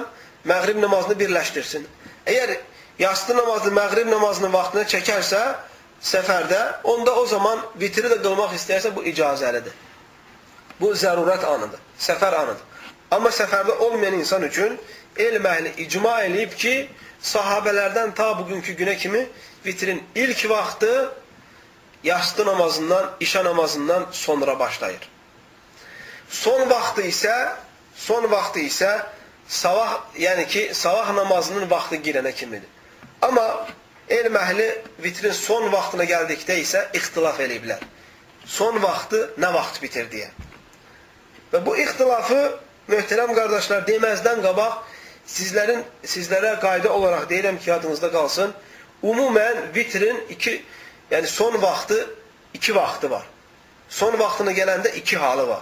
məğrib namazını birləşdirsin. Əgər yastı namazını məğrib namazının vaxtına çəkərsə, səfərdə, onda o zaman vitri də qılmaq istəyərsə bu icazəlidir. Bu zərurət anıdır, səfər anıdır. Amma səfərdə olmayan insan üçün elm əhli icma eləyib ki, sahabələrdən ta bugünkü günə kimi vitrin ilk vaxtı yastı namazından, işa namazından sonra başlayır. Son vaxtı isə son vaxtı isə sabah, yəni ki, sabah namazının vaxtı girənə kimidir. Amma Elm əhli vitrin son vaxtına gəldikdə isə ixtilaf eləyiblər. Son vaxtı nə vaxt bitir deyə. Və bu ixtilafı möhtərəm qardaşlar deməzdən qabaq sizlərin sizlərə qayda olaraq deyirəm ki, yadınızda qalsın. Ümumən vitrin iki, yəni son vaxtı iki vaxtı var. Son vaxtına gələndə iki halı var.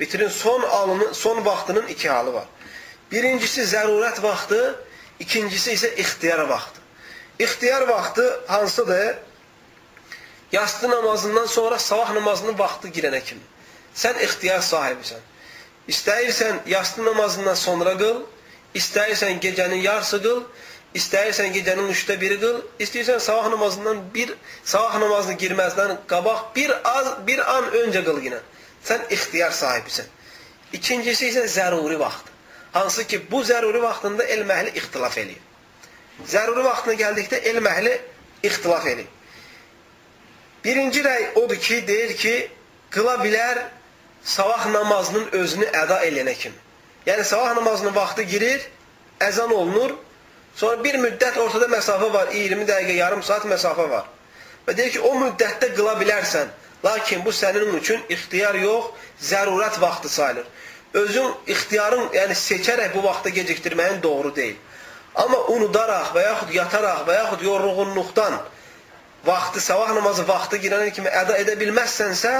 Vitrin son alını, son vaxtının iki halı var. Birincisi zərurət vaxtı, ikincisi isə ixtiyar vaxtı. İxtiyar vaxtı hansıdır? Yastı namazından sonra sabah namazının vaxtı girənə kimi. Sən ixtiyar sahibisən. İstəyirsən yastı namazından sonra qıl, istəyirsən gecənin yarısı qıl, istəyirsən gecənin üçdə biri qıl, istəyirsən sabah namazından bir sabah namazını girməzdən qabaq bir az bir an öncə qıl yenə. Sən ixtiyar sahibisən. İkincisi isə zəruri vaxt. Hansı ki, bu zəruri vaxtında elm əhli ixtilaf eləyir. Zəruri vaxtına gəldikdə elm əhli ixtilaf edir. Birinci rəy odur ki, deyir ki, qıla bilər sabah namazının özünü əda eləyənə kimi. Yəni, sabah namazının vaxtı girir, əzan olunur, sonra bir müddət ortada məsafə var, 20 dəqiqə, yarım saat məsafə var. Və deyir ki, o müddətdə qıla bilərsən, lakin bu sənin üçün ixtiyar yox, zərurət vaxtı sayılır. Özün ixtiyarın, yəni seçərək bu vaxtı gecikdirməyin doğru deyil. Amma unudaraq və yaxud yataraq və yaxud yorğunluqdan vaxtı, sabah namazı vaxtı girənə kimi əda edə bilməzsənsə,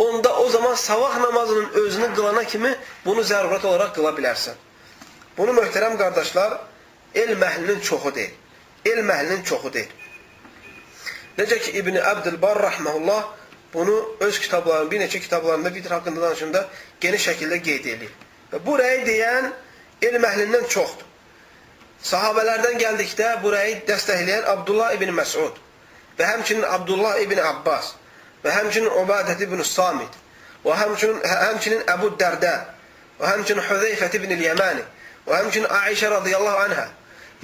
onda o zaman sabah namazının özünü qılana kimi bunu zərurət olaraq qıla bilərsən. Bunu möhtərəm qardaşlar, elm əhlinin çoxu deyil. Elm əhlinin çoxu deyil. Necə ki, İbn-i Əbdülbar rəhməhullah bunu öz kitablarında, bir neçə kitablarında vitr haqqında danışında geniş şəkildə qeyd edir. Və bu rəyi deyən elm əhlindən çoxdur. Sahabələrdən gəldikdə bu rəyi dəstəkləyən Abdullah ibn Məsud və həmçinin Abdullah ibn Abbas və həmçinin Ubadət ibn Samit. Və həmçinin, həmçinin Əbu Dərdə və həmçinin Hüzeyfət ibn Yəməni və həmçinin Aişə radiyallahu anhə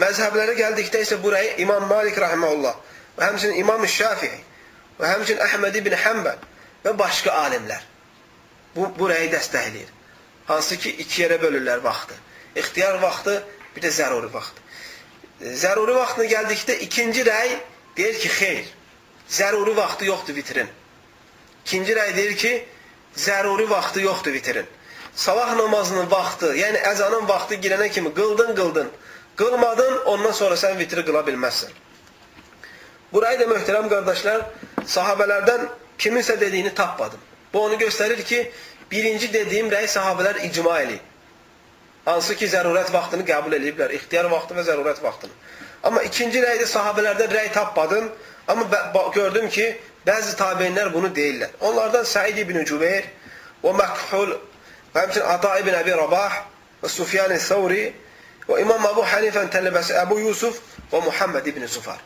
məzhəblərə gəldikdə isə burayı İmam Malik rahiməhullah və həmçinin İmam Şafii. Və həmçinin Əhməd ibn Həmbəl və başqa alimlər bu, burayı dəstəkləyir. Hansı ki, iki yerə bölürlər vaxtı. İxtiyar vaxtı, bir də zəruri vaxt. Zəruri vaxtına gəldikdə ikinci rəy Deyir ki, xeyr, zəruri vaxtı yoxdur vitrin. İkinci rəy deyir ki, zəruri vaxtı yoxdur vitrin. Sabah namazının vaxtı, yəni əzanın vaxtı girənə kimi qıldın, qıldın. Qılmadın, ondan sonra sən vitri qıla bilməzsən. Burayı da möhtərəm qardaşlar, sahabələrdən kiminsə dediyini tapmadım. Bu onu göstərir ki, birinci dediyim rəy sahabələr icma eləyib. Hansı ki, zərurət vaxtını qəbul ediblər, ixtiyar vaxtı və zərurət vaxtını. Amma ikinci rəydə sahabələrdən rəy tapmadım. Amma gördüm ki, bəzi tabeinlər bunu deyirlər. Onlardan Səid ibn Cübeyr və Məkhul və həmçin Ata ibn Əbi Rabah və Sufyan-ı Thawri və İmam Əbu Hanifən tələbəsi Əbu Yusuf və Muhammed ibn Sufar.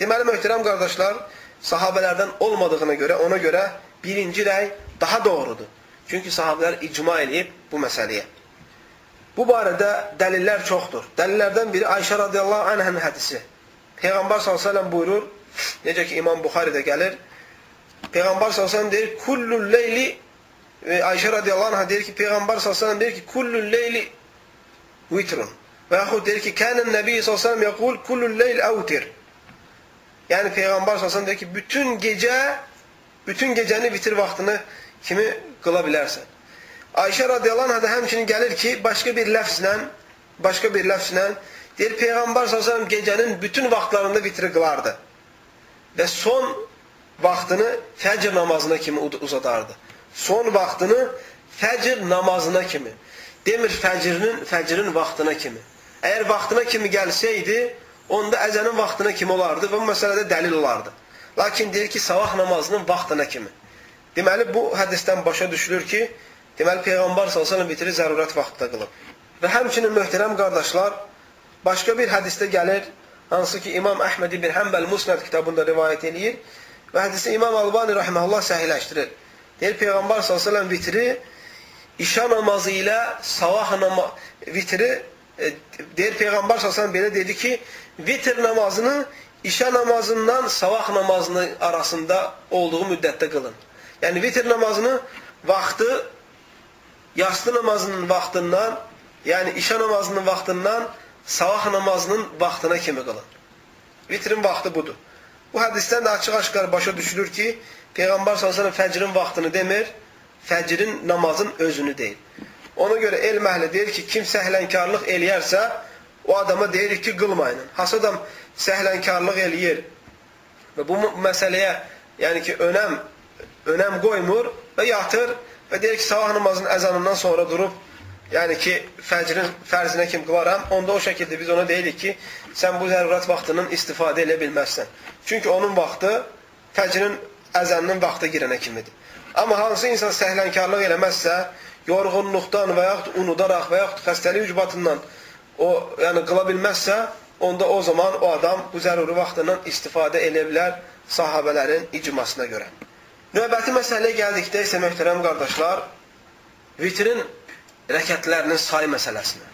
Deməli, möhtərəm qardaşlar, sahabələrdən olmadığına görə, ona görə birinci rəy daha doğrudur. Çünki sahabələr icma eləyib bu məsələyə. Bu barədə dəlillər çoxdur. Dəlillərdən biri Ayşə radiyallahu anhənin hədisi. Peyğəmbər s.ə.v buyurur, necə ki İmam Buxaridə gəlir, Peyğəmbər s.ə.v deyir, kullul leyli, Ayşə radiyallahu anhə deyir ki, Peyğəmbər s.ə.v deyir ki, kullul leyli vitrun. Və yaxud deyir ki, kənən nəbi s.ə.v yəqul, kullul leyl əvtir. Yəni Peyğəmbər s.ə.v deyir ki, bütün gecə, bütün gecəni vitir vaxtını kimi qıla bilərsən. Ayşə radiyallahu anhə də həmçinin gəlir ki, başqa bir ləfzlə, başqa bir ləfzlə deyir, Peyğəmbər s.ə.v gecənin bütün vaxtlarında vitri qılardı. Və son vaxtını fəcr namazına kimi uzadardı. Son vaxtını fəcr namazına kimi. Demir fəcrinin, fəcrin vaxtına kimi. Əgər vaxtına kimi gəlsəydi, onda əzənin vaxtına kimi olardı və bu məsələdə dəlil olardı. Lakin deyir ki, sabah namazının vaxtına kimi. Deməli, bu hədisdən başa düşülür ki, Deməli, Peyğəmbər s.ə.v vitri zərurət vaxtda qılıb. Və həmçinin möhtərəm qardaşlar, başqa bir hədisdə gəlir, hansı ki, İmam Əhməd ibn Həmbəl Musnad kitabında rivayət edir və hədisi İmam Albani rəhməhullah səhiləşdirir. Deyir, Peyğəmbər s.ə.v vitri işa namazı ilə savah namazı vitri e, deyir Peyğəmbər s.ə.v belə dedi ki, vitr namazını işa namazından savah namazının arasında olduğu müddətdə qılın. Yəni vitr namazını vaxtı yastı namazının vaxtından, yəni işə namazının vaxtından sabah namazının vaxtına kimi qılın. Vitrin vaxtı budur. Bu hədisdən də açıq-aşkar başa düşülür ki, Peyğəmbər s.ə.v fəcrin vaxtını demir, fəcrin namazın özünü deyil. Ona görə elm əhli deyir ki, kim səhlənkarlıq eləyərsə, o adama deyirik ki, qılmayın. Has adam səhlənkarlıq eləyir və bu məsələyə yəni ki, önəm, önəm qoymur və yatır və deyir ki, sabah namazının əzanından sonra durub, yəni ki, fəcrin fərzinə kim qılaram, onda o şəkildə biz ona deyirik ki, sən bu zərurət vaxtının istifadə edə bilməzsən. Çünki onun vaxtı fəcrin əzanının vaxtı girənə kimidir. Amma hansı insan səhlənkarlıq eləməzsə, yorğunluqdan və yaxud unudaraq və yaxud xəstəlik ucbatından o yəni qıla bilməzsə, onda o zaman o adam bu zəruri vaxtından istifadə edə bilər sahabələrin icmasına görə. Növbəti məsələyə gəldikdə isə möhtərəm qardaşlar, vitrin rəkətlərinin sayı məsələsinə.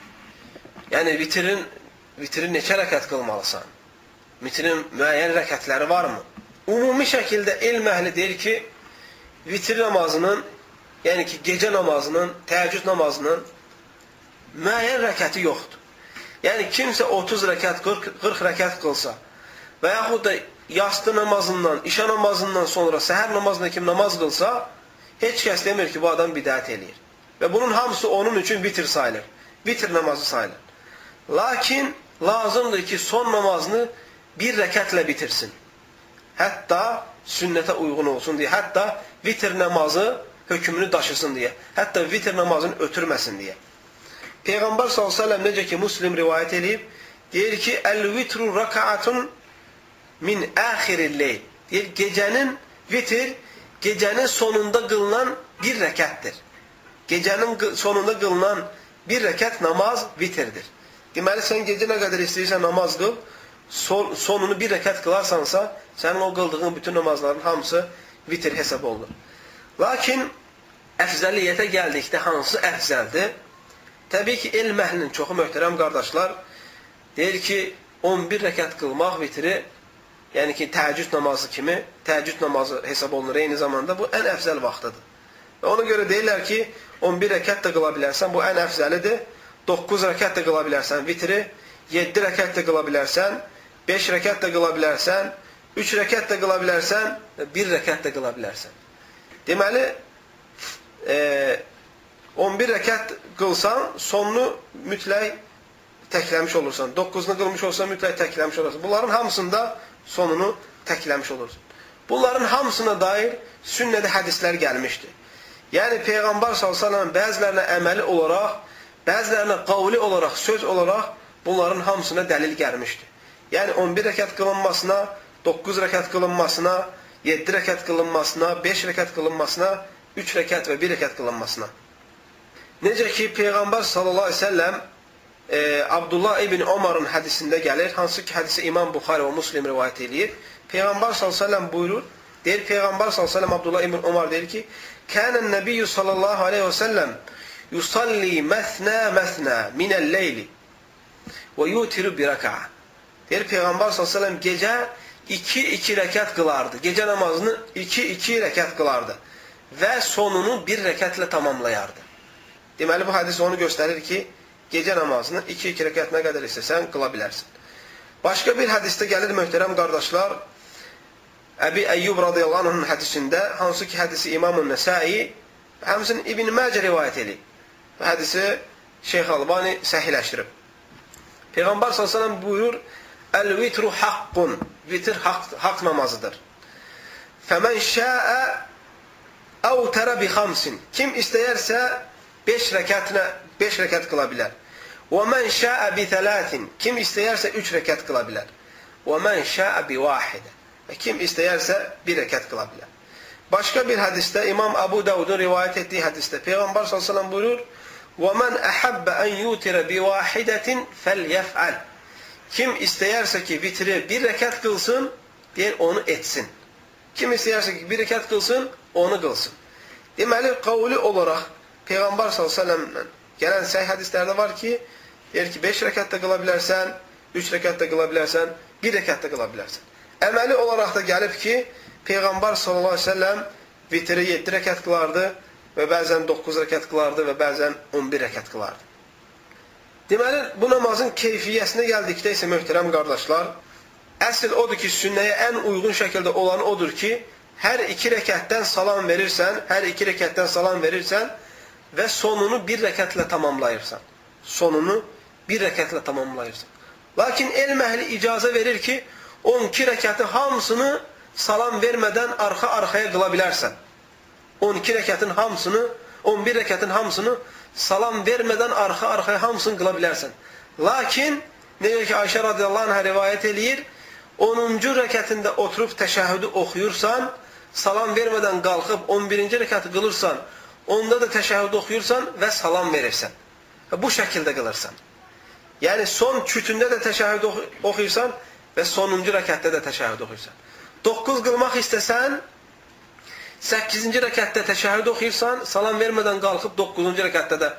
Yəni vitrin vitrin neçə rəkət qılmalısan? Vitrin müəyyən rəkətləri varmı? ümumi şəkildə elm əhli deyir ki, vitir namazının, yəni ki, gecə namazının, təəccüd namazının müəyyən rəkəti yoxdur. Yəni, kimsə 30 rəkət, 40, 40 rəkət qılsa və yaxud da yastı namazından, işə namazından sonra səhər namazında kim namaz qılsa, heç kəs demir ki, bu adam bidət eləyir. Və bunun hamısı onun üçün vitir sayılır. Vitir namazı sayılır. Lakin lazımdır ki, son namazını bir rəkətlə bitirsin. Hətta sünnətə uyğun olsun deyə, hətta vitr namazı hökmünü daşısın deyə, hətta vitr namazını ötürməsin deyə. Peyğəmbər s.ə.v necə ki, Muslim rivayət edib, deyir ki, Əl-vitru rakaatun min əxirilleyl. Deyir, gecənin vitr, gecənin sonunda qılınan bir rəkətdir. Gecənin sonunda qılınan bir rəkət namaz vitirdir. Deməli, sən gecə nə qədər istəyirsən namaz qıl, son, sonunu bir rəkət qılarsansa, sənin o qıldığın bütün namazların hamısı vitir hesab olunur. Lakin əfzəliyyətə gəldikdə hansı əfzəldir? Təbii ki, elm əhlinin çoxu möhtərəm qardaşlar deyir ki, 11 rəkət qılmaq vitri, yəni ki, təəccüd namazı kimi, təəccüd namazı hesab olunur eyni zamanda, bu ən əfzəl vaxtıdır. Və ona görə deyirlər ki, 11 rəkət də qıla bilərsən, bu ən əfzəlidir. 9 rəkət də qıla bilərsən vitri, 7 rəkət də qıla bilərsən, 5 rəkət də qıla bilərsən, 3 rəkət də qıla bilərsən, 1 rəkət də qıla bilərsən. Deməli, e, 11 rəkət qılsan, sonunu mütləq təkləmiş olursan. 9-nu qılmış olsan, mütləq təkləmiş olursan. Bunların hamısında sonunu təkləmiş olursan. Bunların hamısına dair sünnədə hədislər gəlmişdir. Yəni, Peyğəmbər s.ə.v bəzilərinə əməli olaraq, bəzilərinə qavli olaraq, söz olaraq bunların hamısına dəlil gəlmişdir. Yəni 11 rəkat qılınmasına, 9 rəkat qılınmasına, 7 rəkat qılınmasına, 5 rəkat qılınmasına, 3 rəkat və 1 rəkat qılınmasına. Necə ki, Peyğəmbər sallallahu aleyhi ve selləm e, Abdullah ibn Omarın hədisində gəlir, hansı ki, hədisi İmam Buxari və Muslim rivayət edir. Peyğəmbər sallallahu aleyhi ve selləm buyurur, deyir Peyğəmbər sallallahu aleyhi ve selləm Abdullah ibn Omar deyir ki, Kənən nəbiyyü sallallahu aleyhi ve selləm yusalli məsnə məsnə minəl-leyli və yutiru bir rəka'a. Deyir Peyğəmbər s.ə.v gecə 2-2 rəkat qılardı. Gecə namazını 2-2 rəkat qılardı. Və sonunu bir rəkatlə tamamlayardı. Deməli, bu hədis onu göstərir ki, gecə namazını 2-2 rəkat nə qədər istəsən qıla bilərsin. Başqa bir hədisdə gəlir möhtərəm qardaşlar, Əbi Əyyub radiyallahu anhın hədisində, hansı ki hədisi İmam-ın Nəsai, həmsin İbn-i Məcə rivayət edir. Bu hədisi Şeyx Albani səhiləşdirib. Peyğəmbər s.ə.v buyurur, Əl-vitru haqqun, vitir haqq, haqq namazıdır. Fəmən şəə əvtərə bi xamsin. Kim istəyərsə 5 rəkətinə 5 rəkət qıla bilər. Və mən şəə bi thələtin. Kim istəyərsə 3 rəkət qıla bilər. Və mən şəə bi vahidə. Və kim istəyərsə 1 rəkət qıla bilər. Başqa bir hədisdə İmam Abu Davudun rivayət etdiyi hədisdə Peyğəmbər sallallahu əleyhi buyurur: "Və men ahabba an yutira bi wahidatin falyef'al." Kim istəyərsə ki, vitri bir rəkat qılsın, deyir, onu etsin. Kim istəyərsə ki, bir rəkat qılsın, onu qılsın. Deməli, qavli olaraq Peyğəmbər s.ə.v gələn səh hədislərdə var ki, deyir ki, 5 rəkat da qıla bilərsən, 3 rəkat da qıla bilərsən, 1 rəkat da qıla bilərsən. Əməli olaraq da gəlib ki, Peyğəmbər s.ə.v vitri 7 rəkat qılardı və bəzən 9 rəkat qılardı və bəzən 11 rəkat qılardı. Deməli, bu namazın keyfiyyəsinə gəldikdə isə möhtərəm qardaşlar, əsl odur ki, sünnəyə ən uyğun şəkildə olan odur ki, hər iki rəkətdən salam verirsən, hər iki rəkətdən salam verirsən və sonunu bir rəkətlə tamamlayırsan. Sonunu bir rəkətlə tamamlayırsan. Lakin elm əhli icazə verir ki, 12 rəkəti hamısını salam vermədən arxa-arxaya qıla bilərsən. 12 rəkətin hamısını, 11 rəkətin hamısını salam vermədən arxa-arxaya hamısını qıla bilərsən. Lakin, necə ki, Ayşə radiyallahu anhə rivayət eləyir, 10-cu rəkətində oturub təşəhüdü oxuyursan, salam vermədən qalxıb 11-ci rəkəti qılırsan, onda da təşəhüdü oxuyursan və salam verirsən. Və bu şəkildə qılırsan. Yəni, son kütündə də təşəhüdü oxuyursan, və sonuncu rəkətdə də təşəhhüd oxuyursan. 9 qılmaq istəsən, 8-ci rəkətdə təşəhhüd oxuyursan, salam vermədən qalxıb 9-cu rəkətdə də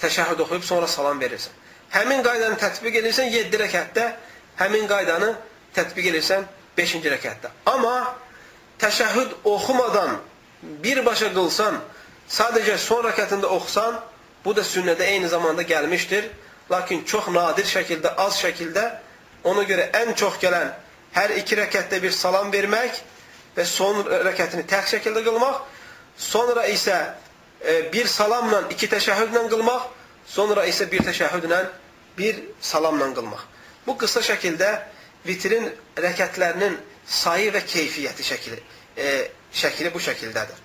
təşəhhüd oxuyub sonra salam verirsən. Həmin qaydanı tətbiq edirsən 7 rəkətdə, həmin qaydanı tətbiq edirsən 5-ci rəkətdə. Amma təşəhhüd oxumadan birbaşa qılsan, sadəcə son rəkətində oxusan, bu da sünnədə eyni zamanda gəlmişdir. Lakin çox nadir şəkildə, az şəkildə ona görə ən çox gələn hər iki rəkətdə bir salam vermək və son rəkətini tək şəkildə qılmaq, sonra isə e, bir salamla iki təşəhhüdlə qılmaq, sonra isə bir təşəhhüdlə bir salamla qılmaq. Bu qısa şəkildə vitrin rəkətlərinin sayı və keyfiyyəti şəkili, e, şəkili bu şəkildədir.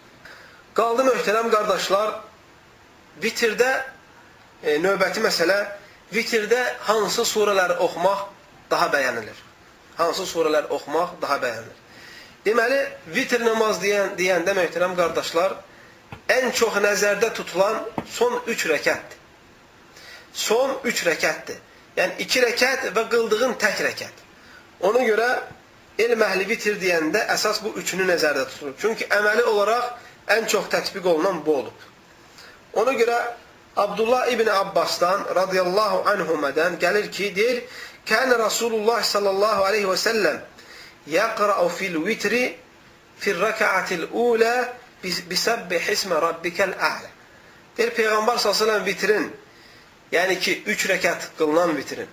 Qaldı möhtərəm qardaşlar, vitirdə e, növbəti məsələ, vitirdə hansı surələri oxumaq daha bəyənilir? Hansı surələr oxumaq daha bəyənilir? Deməli, vitr namaz deyən, deyəndə möhtərəm qardaşlar, ən çox nəzərdə tutulan son üç rəkətdir. Son üç rəkətdir. Yəni, iki rəkət və qıldığın tək rəkət. Ona görə elm əhli vitir deyəndə əsas bu üçünü nəzərdə tutulur. Çünki əməli olaraq ən çox tətbiq olunan bu olub. Ona görə Abdullah ibn Abbasdan radiyallahu anhumədən gəlir ki, deyir, Kənə Rasulullah sallallahu aleyhi və səlləm yəqra'u fil vitri fil rəkəatil ulə bisəbbih ismə rabbikəl ə'lə. Deyir, Peyğəmbər s.ə.v vitrin, yəni ki, 3 rəkət qılınan vitrin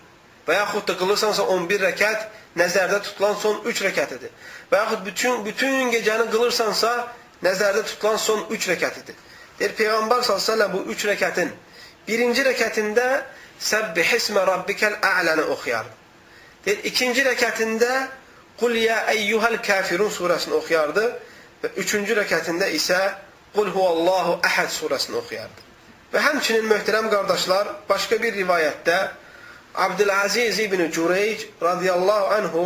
və yaxud da qılırsansa 11 rəkət nəzərdə tutulan son 3 rəkətidir. Və yaxud bütün, bütün gecəni qılırsansa nəzərdə tutulan son 3 rəkətidir. Deyir, Peyğəmbər s.ə.v bu üç rəkətin birinci rəkətində Səbbih ismə rabbikəl a'ləni oxuyardı. Deyir, ikinci rəkətində Qul ya eyyuhəl kafirun surəsini oxuyardı və üçüncü rəkətində isə Qul huvallahu əhəd surəsini oxuyardı. Və həmçinin möhtərəm qardaşlar, başqa bir rivayətdə Abdüləziz ibn Cüreyc radiyallahu anhu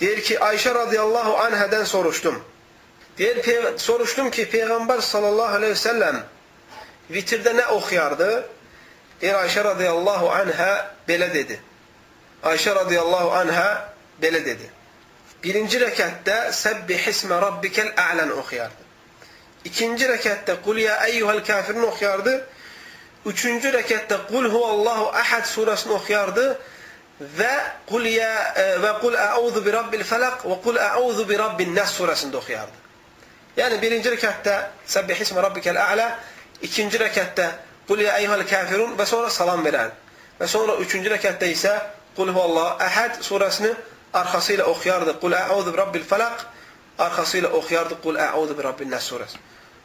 deyir ki, Ayşə radiyallahu anhədən soruşdum. Deyir, soruşdum ki, Peyğəmbər sallallahu aleyhi ve selləm vitirdə nə oxuyardı? Deyir, Ayşə radiyallahu anhə belə dedi. Ayşə radiyallahu anhə belə dedi. Birinci rəkətdə Səbbih ismə rabbikəl a'lən oxuyardı. İkinci rəkətdə Qul ya eyyuhəl kafirin oxuyardı. Üçüncü rəkətdə Qul huvallahu əhəd surəsini oxuyardı və Qul ya e, və Qul a'udhu bi rabbil falaq və Qul a'udhu bi rabbin nas surəsində oxuyardı. Yəni birinci rəkətdə Səbbih ismə rabbikəl a'lə, ikinci rəkətdə Qul ya eyyuhəl kafirun və sonra salam verən. Və sonra üçüncü rəkətdə isə Qul huvallahu əhəd surəsini arxası ilə oxuyardı. Qul a'udhu bi rabbil falaq, arxası ilə oxuyardı Qul a'udhu bi rabbin nas surəsi.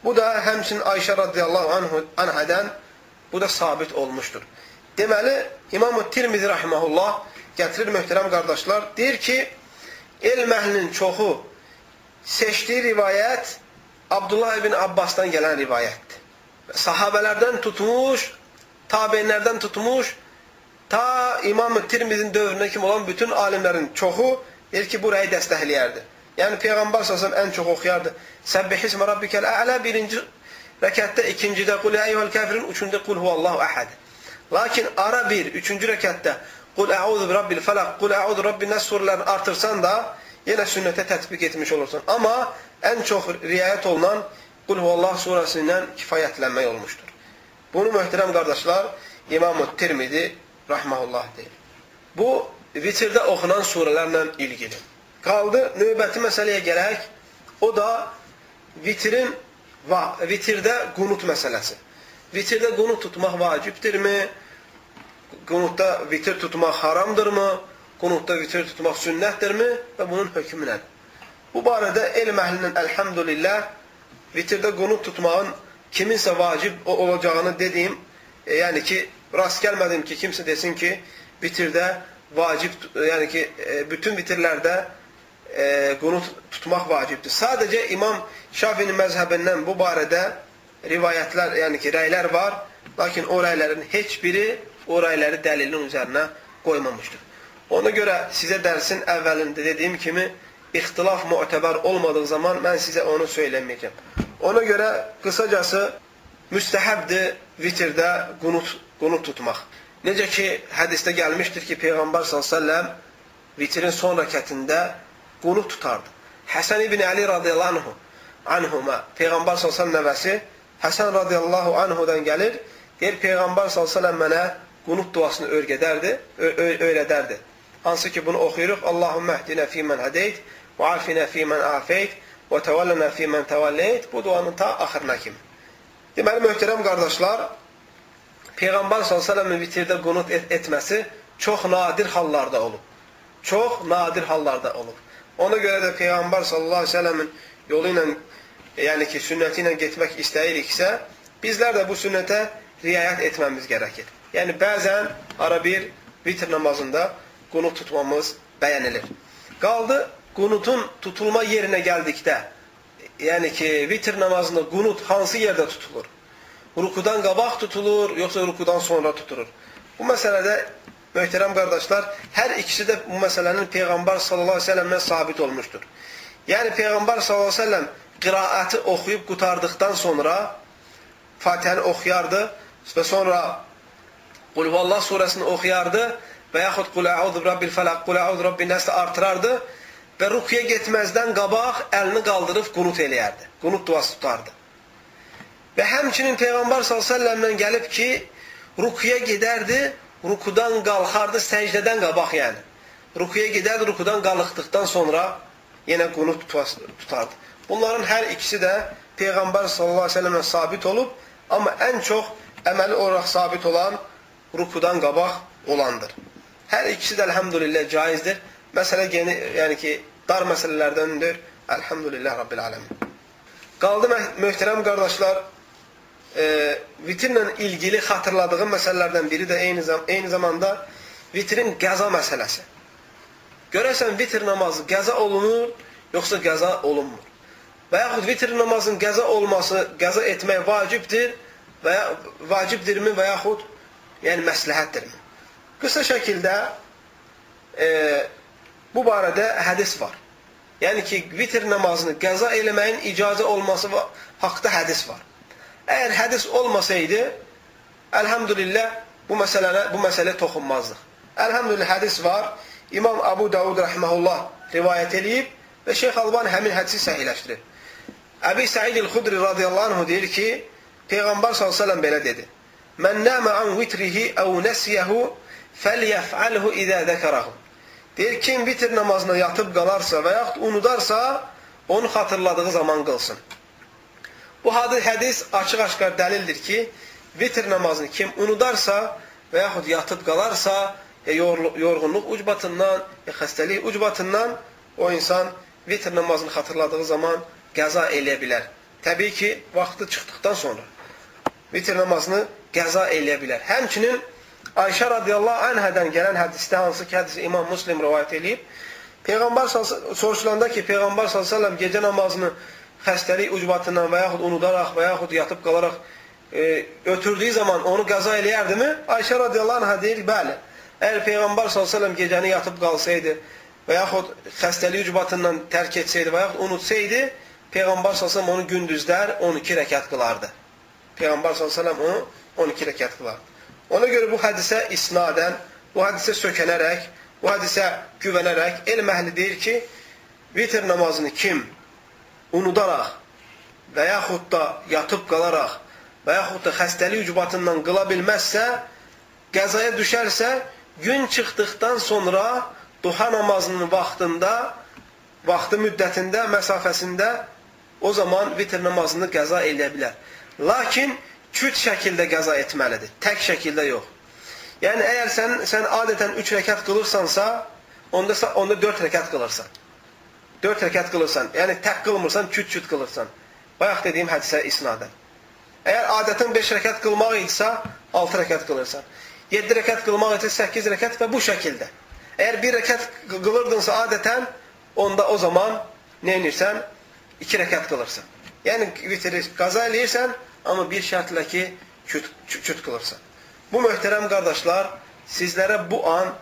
Bu da həmçinin Ayşə radiyallahu anhu anhadan bu da sabit olmuşdur. Deməli, İmam-ı Tirmizi rahimehullah gətirir möhtərəm qardaşlar, deyir ki, elm əhlinin çoxu seçdiyi rivayət Abdullah ibn Abbasdan gələn rivayətdir. Sahabələrdən tutmuş, tabeinlərdən tutmuş, ta İmam-ı Tirmizin dövrünə kimi olan bütün alimlərin çoxu deyir ki, burayı dəstəkləyərdi. Yəni Peyğəmbər səsəm ən çox oxuyardı. Səbbih ismə rabbikəl ə'lə birinci rəkətdə, ikincidə qul əyyuhəl kəfirin, üçüncüdə qul huvallahu əhəd. Lakin ara bir, üçüncü rəkətdə qul ə'udhu bi rabbil fəlaq, qul ə'udhu rabbin nəs surələrini artırsan da, yenə sünnətə tətbiq etmiş olursan. Amma ən çox riayət olunan Qul Huvallah surəsindən kifayətlənmək olmuşdur. Bunu möhtərəm qardaşlar İmam-ı Tirmidi rahməhullah deyir. Bu vitirdə oxunan surələrlə ilgili. Qaldı növbəti məsələyə gələk. O da vitrin və vitirdə qunut məsələsi. Vitirdə qunut tutmaq vacibdirmi? Qunutda vitir tutmaq haramdırmı? qunutda vitir tutmaq sünnətdirmi və bunun hökmü nədir? Bu barədə elm əhlinin əlhəmdülillah vitirdə qunut tutmağın kiminsə vacib olacağını dediyim, e, yəni ki, rast gəlmədim ki, kimsə desin ki, vitirdə vacib, yəni ki, e, bütün vitirlərdə e, qunut tutmaq vacibdir. Sadəcə İmam Şafinin məzhəbindən bu barədə rivayətlər, yəni ki, rəylər var, lakin o rəylərin heç biri o rəyləri dəlilin üzərinə qoymamışdır. Ona görə sizə dərsin əvvəlində dediyim kimi ixtilaf müətəbər olmadığı zaman mən sizə onu söyləməyəcəm. Ona görə qısacası müstəhəbdir vitirdə qunut, qunut tutmaq. Necə ki, hədisdə gəlmişdir ki, Peyğəmbər s.ə.v vitrin son rəkətində qunut tutardı. Həsən ibn Əli radiyallahu anhu, anhuma, Peyğəmbər s.ə.v nəvəsi Həsən radiyallahu anhudan gəlir, deyir Peyğəmbər s.ə.v mənə qunut duasını öyrədərdi, öyrədərdi. hansı ki bunu oxuyuruq. Allahümmə hdinə fīmən hədeyt və afinə fīmən afeyt və təvəllənə fīmən təvəlleyt. Bu duanın ta axırına kimi. Deməli, möhtərəm qardaşlar, Peyğəmbər s.ə.v-in vitirdə qunut et etməsi çox nadir hallarda olub. Çox nadir hallarda olub. Ona görə də Peyğəmbər s.ə.v-in yolu ilə, yəni ki, sünnəti ilə getmək istəyiriksə, bizlər də bu sünnətə riayət etməmiz gərəkir. Yəni, bəzən ara bir vitr namazında qunut tutmamız bəyənilir. Qaldı, qunutun tutulma yerinə gəldikdə, yəni ki, vitr namazında qunut hansı yerdə tutulur? Rukudan qabaq tutulur, yoxsa rukudan sonra tutulur? Bu məsələdə, möhtərəm qardaşlar, hər ikisi də bu məsələnin Peyğəmbər sallallahu aleyhi ve sellemdən sabit olmuşdur. Yəni, Peyğəmbər sallallahu aleyhi ve sellem qiraəti oxuyub qutardıqdan sonra Fatihəni oxuyardı və sonra Qulvallah surəsini oxuyardı və yaxud Qul əudu rabbil fələq, Qul əudu rabbin nəslə artırardı və rukiyə getməzdən qabaq əlini qaldırıb qunut eləyərdi. Qunut duası tutardı. Və həmçinin Peyğəmbər s.ə.v-lə gəlib ki, rukiyə gedərdi, rukudan qalxardı səcdədən qabaq yəni. Rukiyə gedərdi, rukudan qalxdıqdan sonra yenə qunut tutardı. Bunların hər ikisi də Peyğəmbər s.ə.v-lə sabit olub, amma ən çox əməli olaraq sabit olan rukudan qabaq olandır. Hər ikisi də əlhəmdülillah caizdir. Məsələ yeni, yəni ki, dar məsələlərdəndir. Əlhəmdülillah Rabbil aləmin. Qaldı möhtərəm qardaşlar, e, vitrlə ilgili xatırladığım məsələlərdən biri də eyni, zam eyni zamanda vitrin qəza məsələsi. Görəsən vitr namazı qəza olunur, yoxsa qəza olunmur. Və yaxud vitr namazın qəza olması, qəza etmək vacibdir və ya vacibdirmi və yaxud yəni məsləhətdirmi? Qısa şəkildə e, bu barədə hədis var. Yəni ki, vitr namazını qəza eləməyin icazə olması haqda hədis var. Əgər hədis olmasaydı, əlhamdülillah bu məsələyə bu məsələ toxunmazdıq. Əlhamdülillah hədis var. İmam Abu Davud rahmehullah rivayət eləyib və Şeyx Albani həmin hədisi səhihləşdirib. Əbi Səid el-Xudri radiyallahu anhu deyir ki, Peyğəmbər sallallahu əleyhi və səlləm belə dedi: "Mən nama an vitrihi aw nasiyahu fəlyəf'alhu izə zəkərəhu." Deyir, kim vitr namazına yatıb qalarsa və yaxud unudarsa, onu xatırladığı zaman qılsın. Bu hədis açıq-aşkar dəlildir ki, vitr namazını kim unudarsa və yaxud yatıb qalarsa, ya yorğunluq ucbatından, ya xəstəlik ucbatından o insan vitr namazını xatırladığı zaman qəza eləyə bilər. Təbii ki, vaxtı çıxdıqdan sonra vitr namazını qəza eləyə bilər. Həmçinin Ayşə radiyallahu anhədən gələn hədisdə hansı ki, hədisi İmam Muslim rivayət edib, Peyğəmbər soruşulanda ki, Peyğəmbər s.ə.v gecə namazını xəstəlik ucbatından və yaxud unudaraq və yaxud yatıb qalaraq e, ötürdüyü zaman onu qəza eləyərdimi? Ayşə radiyallahu anhə deyir, bəli. Əgər Peyğəmbər s.ə.v gecəni yatıb qalsaydı və yaxud xəstəlik ucbatından tərk etsəydi və yaxud unutsaydı, Peyğəmbər s.ə.v onu gündüzlər 12 rəkat qılardı. Peyğəmbər s.ə.v onu 12 rəkat qılardı. Ona görə bu hədisə isnadən, bu hədisə sökənərək, bu hədisə güvənərək elm əhli deyir ki, vitr namazını kim unudaraq və yaxud da yatıb qalaraq və yaxud da xəstəlik ucbatından qıla bilməzsə, qəzaya düşərsə, gün çıxdıqdan sonra duha namazının vaxtında, vaxtı müddətində, məsafəsində o zaman vitr namazını qəza eləyə bilər. Lakin küt şəkildə qəza etməlidir. Tək şəkildə yox. Yəni, əgər sən, sən adətən 3 rəkat qılırsansa, onda, onda 4 rəkat qılırsan. 4 rəkat qılırsan. Yəni, tək qılmırsan, küt-küt qılırsan. Bayaq dediyim hədisə isnadən. Əgər adətən 5 rəkat qılmaq idisə, 6 rəkat qılırsan. 7 rəkat qılmaq idisə, 8 rəkat və bu şəkildə. Əgər 1 rəkat qılırdınsa adətən, onda o zaman nə edirsən? 2 rəkat qılırsan. Yəni, vitri qaza eləyirsən, Amma bir şərtlə ki, küt, küt qılırsan. Bu möhtərəm qardaşlar, sizlərə bu an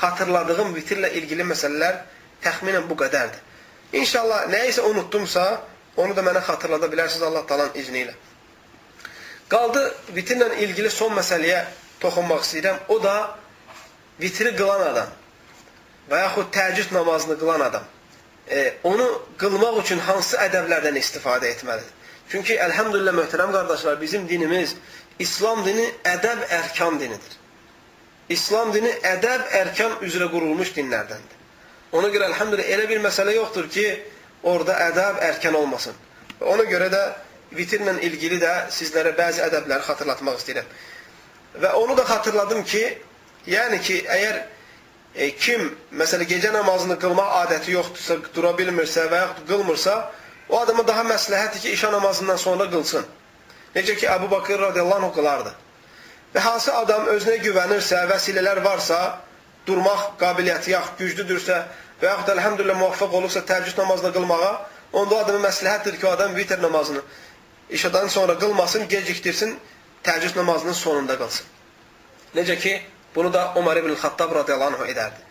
xatırladığım vitirlə ilgili məsələlər təxminən bu qədərdir. İnşallah nəyisə unutdumsa, onu da mənə xatırlada bilərsiniz Allah talan izni ilə. Qaldı vitirlə ilgili son məsələyə toxunmaq istəyirəm. O da vitri qılan adam və yaxud təcüd namazını qılan adam. E, onu qılmaq üçün hansı ədəblərdən istifadə etməlidir? Çünki əlhəmdülillah möhtərəm qardaşlar, bizim dinimiz İslam dini ədəb ərkan dinidir. İslam dini ədəb, ərkan üzrə qurulmuş dinlərdəndir. Ona görə elhamdülillah elə bir məsələ yoxdur ki, orada ədəb, ərkan olmasın. Ona görə də vitrlə ilgili də sizlərə bəzi ədəbləri xatırlatmaq istəyirəm. Və onu da xatırladım ki, yəni ki, əgər e, kim, məsələ, gecə namazını qılmaq adəti yoxdursa, dura bilmirsə və yaxud qılmırsa, o adama daha məsləhətdir ki, işə namazından sonra qılsın. Necə ki, Əbu Bakır radiyallahu anh qılardı. Və hansı adam özünə güvənirsə, vəsilələr varsa, durmaq qabiliyyəti yaxud güclüdürsə və yaxud da əlhəmdülillah muvaffaq olursa təəccüd namazını qılmağa, onda o adamın məsləhətdir ki, o adam vitr namazını işadan sonra qılmasın, gecikdirsin, təəccüd namazının sonunda qılsın. Necə ki, bunu da Umar ibn Xattab radiyallahu anh edərdi.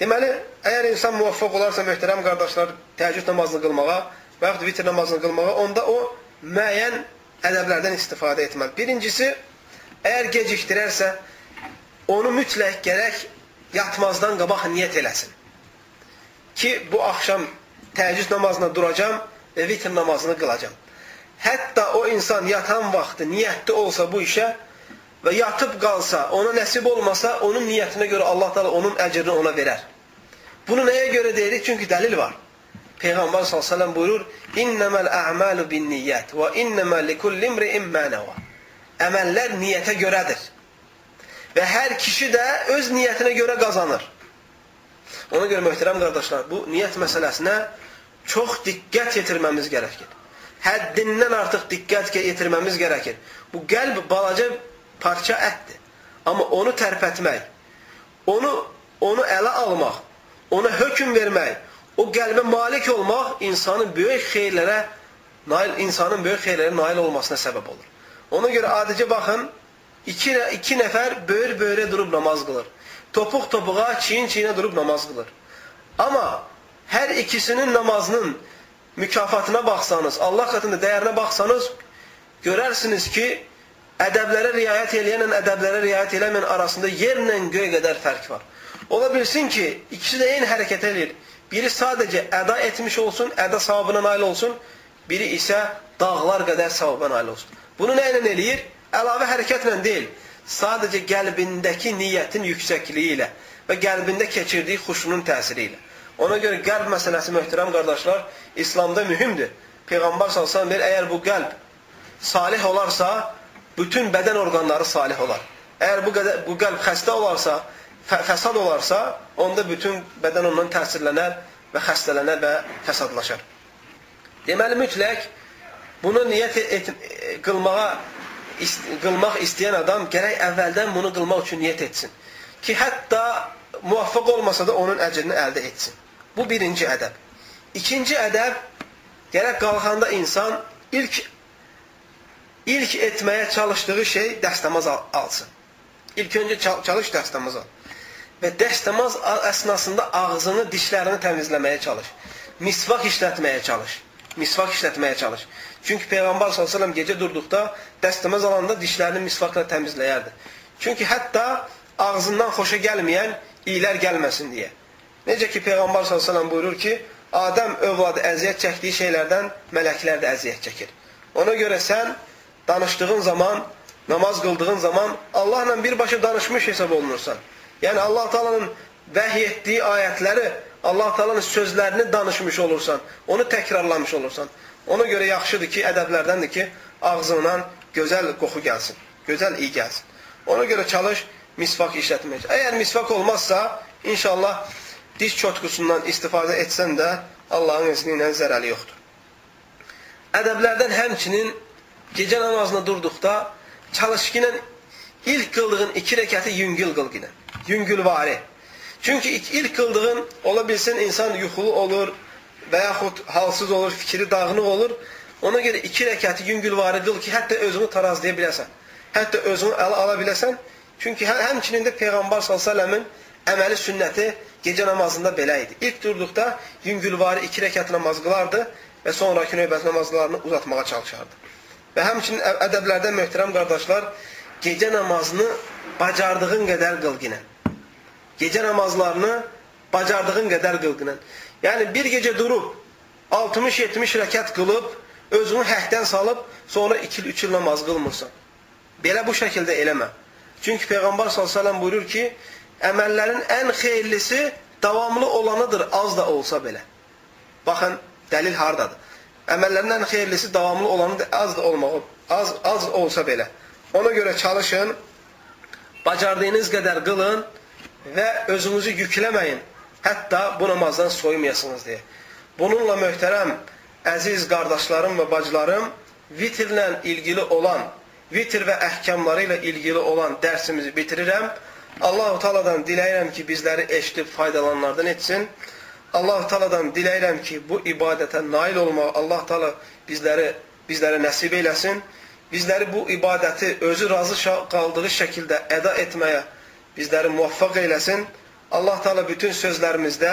Deməli, əgər insan muvaffaq olarsa, möhtərəm qardaşlar, təəccüd namazını qılmağa və yaxud vitr namazını qılmağa, onda o müəyyən ədəblərdən istifadə etməli. Birincisi, əgər gecikdirərsə, onu mütləq gərək yatmazdan qabaq niyyət eləsin. Ki, bu axşam təəccüd namazına duracam və vitr namazını qılacam. Hətta o insan yatan vaxtı niyyətli olsa bu işə və yatıb qalsa, ona nəsib olmasa, onun niyyətinə görə Allah da onun əcrini ona verər. Bunu nəyə görə deyirik? Çünki dəlil var. Peyğəmbər s.ə.v buyurur, İnnəməl ə'məlu bin niyyət və innəməl likulli imri'in mənəvə. Əməllər niyyətə görədir. Və hər kişi də öz niyyətinə görə qazanır. Ona görə möhtərəm qardaşlar, bu niyyət məsələsinə çox diqqət yetirməmiz gərəkir. Həddindən artıq diqqət yetirməmiz gərəkir. Bu qəlb balaca parça ətdir. Amma onu tərpətmək, onu, onu ələ almaq, ona hökm vermək, o qəlbə malik olmaq insanın böyük xeyirlərə nail, insanın böyük xeyirlərə nail olmasına səbəb olur. Ona görə adicə baxın, İki, iki nəfər böyür-böyrə durub namaz qılır. Topuq-topuğa, çiyin-çiyinə durub namaz qılır. Amma hər ikisinin namazının mükafatına baxsanız, Allah qatında dəyərinə baxsanız, görərsiniz ki, ədəblərə riayət eləyənlə ədəblərə riayət eləməyən arasında yerlə göy qədər fərq var. Ola bilsin ki, ikisi də eyni hərəkət eləyir. Biri sadəcə əda etmiş olsun, əda savabına nail olsun, biri isə dağlar qədər savabına nail olsun. Bunu nə ilə eləyir? Əlavə hərəkətlə deyil, sadəcə qəlbindəki niyyətin yüksəkliyi ilə və qəlbində keçirdiyi xuşunun təsiri ilə. Ona görə qəlb məsələsi möhtərəm qardaşlar, İslamda mühümdür. Peyğəmbər sallallahu əleyhi əgər bu qəlb salih olarsa, bütün bədən orqanları salih olar. Əgər bu, qədər, bu qəlb xəstə olarsa, fəsad olarsa, onda bütün bədən ondan təsirlənər və xəstələnər və fəsadlaşar. Deməli, mütləq bunu niyyət et, qılmağa ist qılmaq istəyən adam gərək əvvəldən bunu qılmaq üçün niyyət etsin. Ki, hətta muvaffaq olmasa da onun əcrini əldə etsin. Bu birinci ədəb. İkinci ədəb, gərək qalxanda insan ilk ilk etməyə çalışdığı şey dəstəmaz alsın. İlk öncə çalış dəstəmaz al. Və dəstəmaz əsnasında ağzını, dişlərini təmizləməyə çalış. Misvaq işlətməyə çalış. Misvaq işlətməyə çalış. Çünki Peyğəmbər s.ə.v gecə durduqda dəstəməz alanda dişlərini misvaqla təmizləyərdi. Çünki hətta ağzından xoşa gəlməyən iyilər gəlməsin deyə. Necə ki, Peyğəmbər s.ə.v buyurur ki, Adəm övladı əziyyət çəkdiyi şeylərdən mələklər də əziyyət çəkir. Ona görə sən danışdığın zaman, namaz qıldığın zaman Allahla birbaşa danışmış hesab olunursan. Yəni Allah Taala'nın vəhy etdiyi ayətləri, Allah Taala'nın sözlərini danışmış olursan, onu təkrarlamış olursan. Ona görə yaxşıdır ki, ədəblərdəndir ki, ağzından gözəl qoxu gəlsin, gözəl iyi gəlsin. Ona görə çalış misvak işlətmək. Əgər misvak olmazsa, inşallah diş çotqusundan istifadə etsən də Allahın izni ilə zərəli yoxdur. Ədəblərdən həmçinin gecə namazına durduqda çalış ki, ilk qıldığın iki rəkəti yüngül qıl ki, yüngülvari. Çünki ilk qıldığın ola bilsin insan yuxulu olur, və yaxud halsız olur, fikri dağınıq olur. Ona görə iki rəkəti yüngülvari qıl ki, hətta özünü tarazlaya biləsən. Hətta özünü ələ ala biləsən. Çünki hə həmçinin də Peyğəmbər s.ə.v-in əməli sünnəti gecə namazında belə idi. İlk durduqda yüngülvari iki rəkat namaz qılardı və sonraki növbət namazlarını uzatmağa çalışardı. Və həmçinin ədəblərdə möhtərəm qardaşlar, gecə namazını bacardığın qədər qıl ginən. Gecə namazlarını bacardığın qədər qıl ginən. Yəni bir gecə durub 60-70 rəkat qılıb, özünü həkdən salıb, sonra 2-3 il namaz qılmırsan. Belə bu şəkildə eləmə. Çünki Peyğəmbər s.ə.v buyurur ki, əməllərin ən xeyirlisi davamlı olanıdır, az da olsa belə. Baxın, dəlil hardadır? Əməllərin ən xeyirlisi davamlı olanıdır, az da olmağı, az, az olsa belə. Ona görə çalışın, bacardığınız qədər qılın və özünüzü yükləməyin. Hətta bu namazdan soymayasınız deyə. Bununla möhtərəm, əziz qardaşlarım və bacılarım, vitrlə ilgili olan vitr və əhkamları ilə ilgili olan dərsimizi bitirirəm. Allahu Taaladan diləyirəm ki, bizləri eşidib faydalananlardan etsin. Allahu Taaladan diləyirəm ki, bu ibadətə nail olmaq Allah Taala bizləri bizlərə nəsib eləsin. Bizləri bu ibadəti özü razı qaldığı şəkildə əda etməyə bizləri muvaffaq eyləsin. Allah Teala bütün sözlərimizdə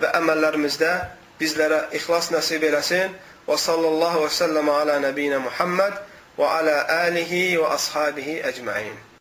və əməllərimizdə bizlərə ixlas nəsib eləsin. Və sallallahu və səlləm alə nəbiyinə Muhammed və alə alihi və ashabihi əcmain.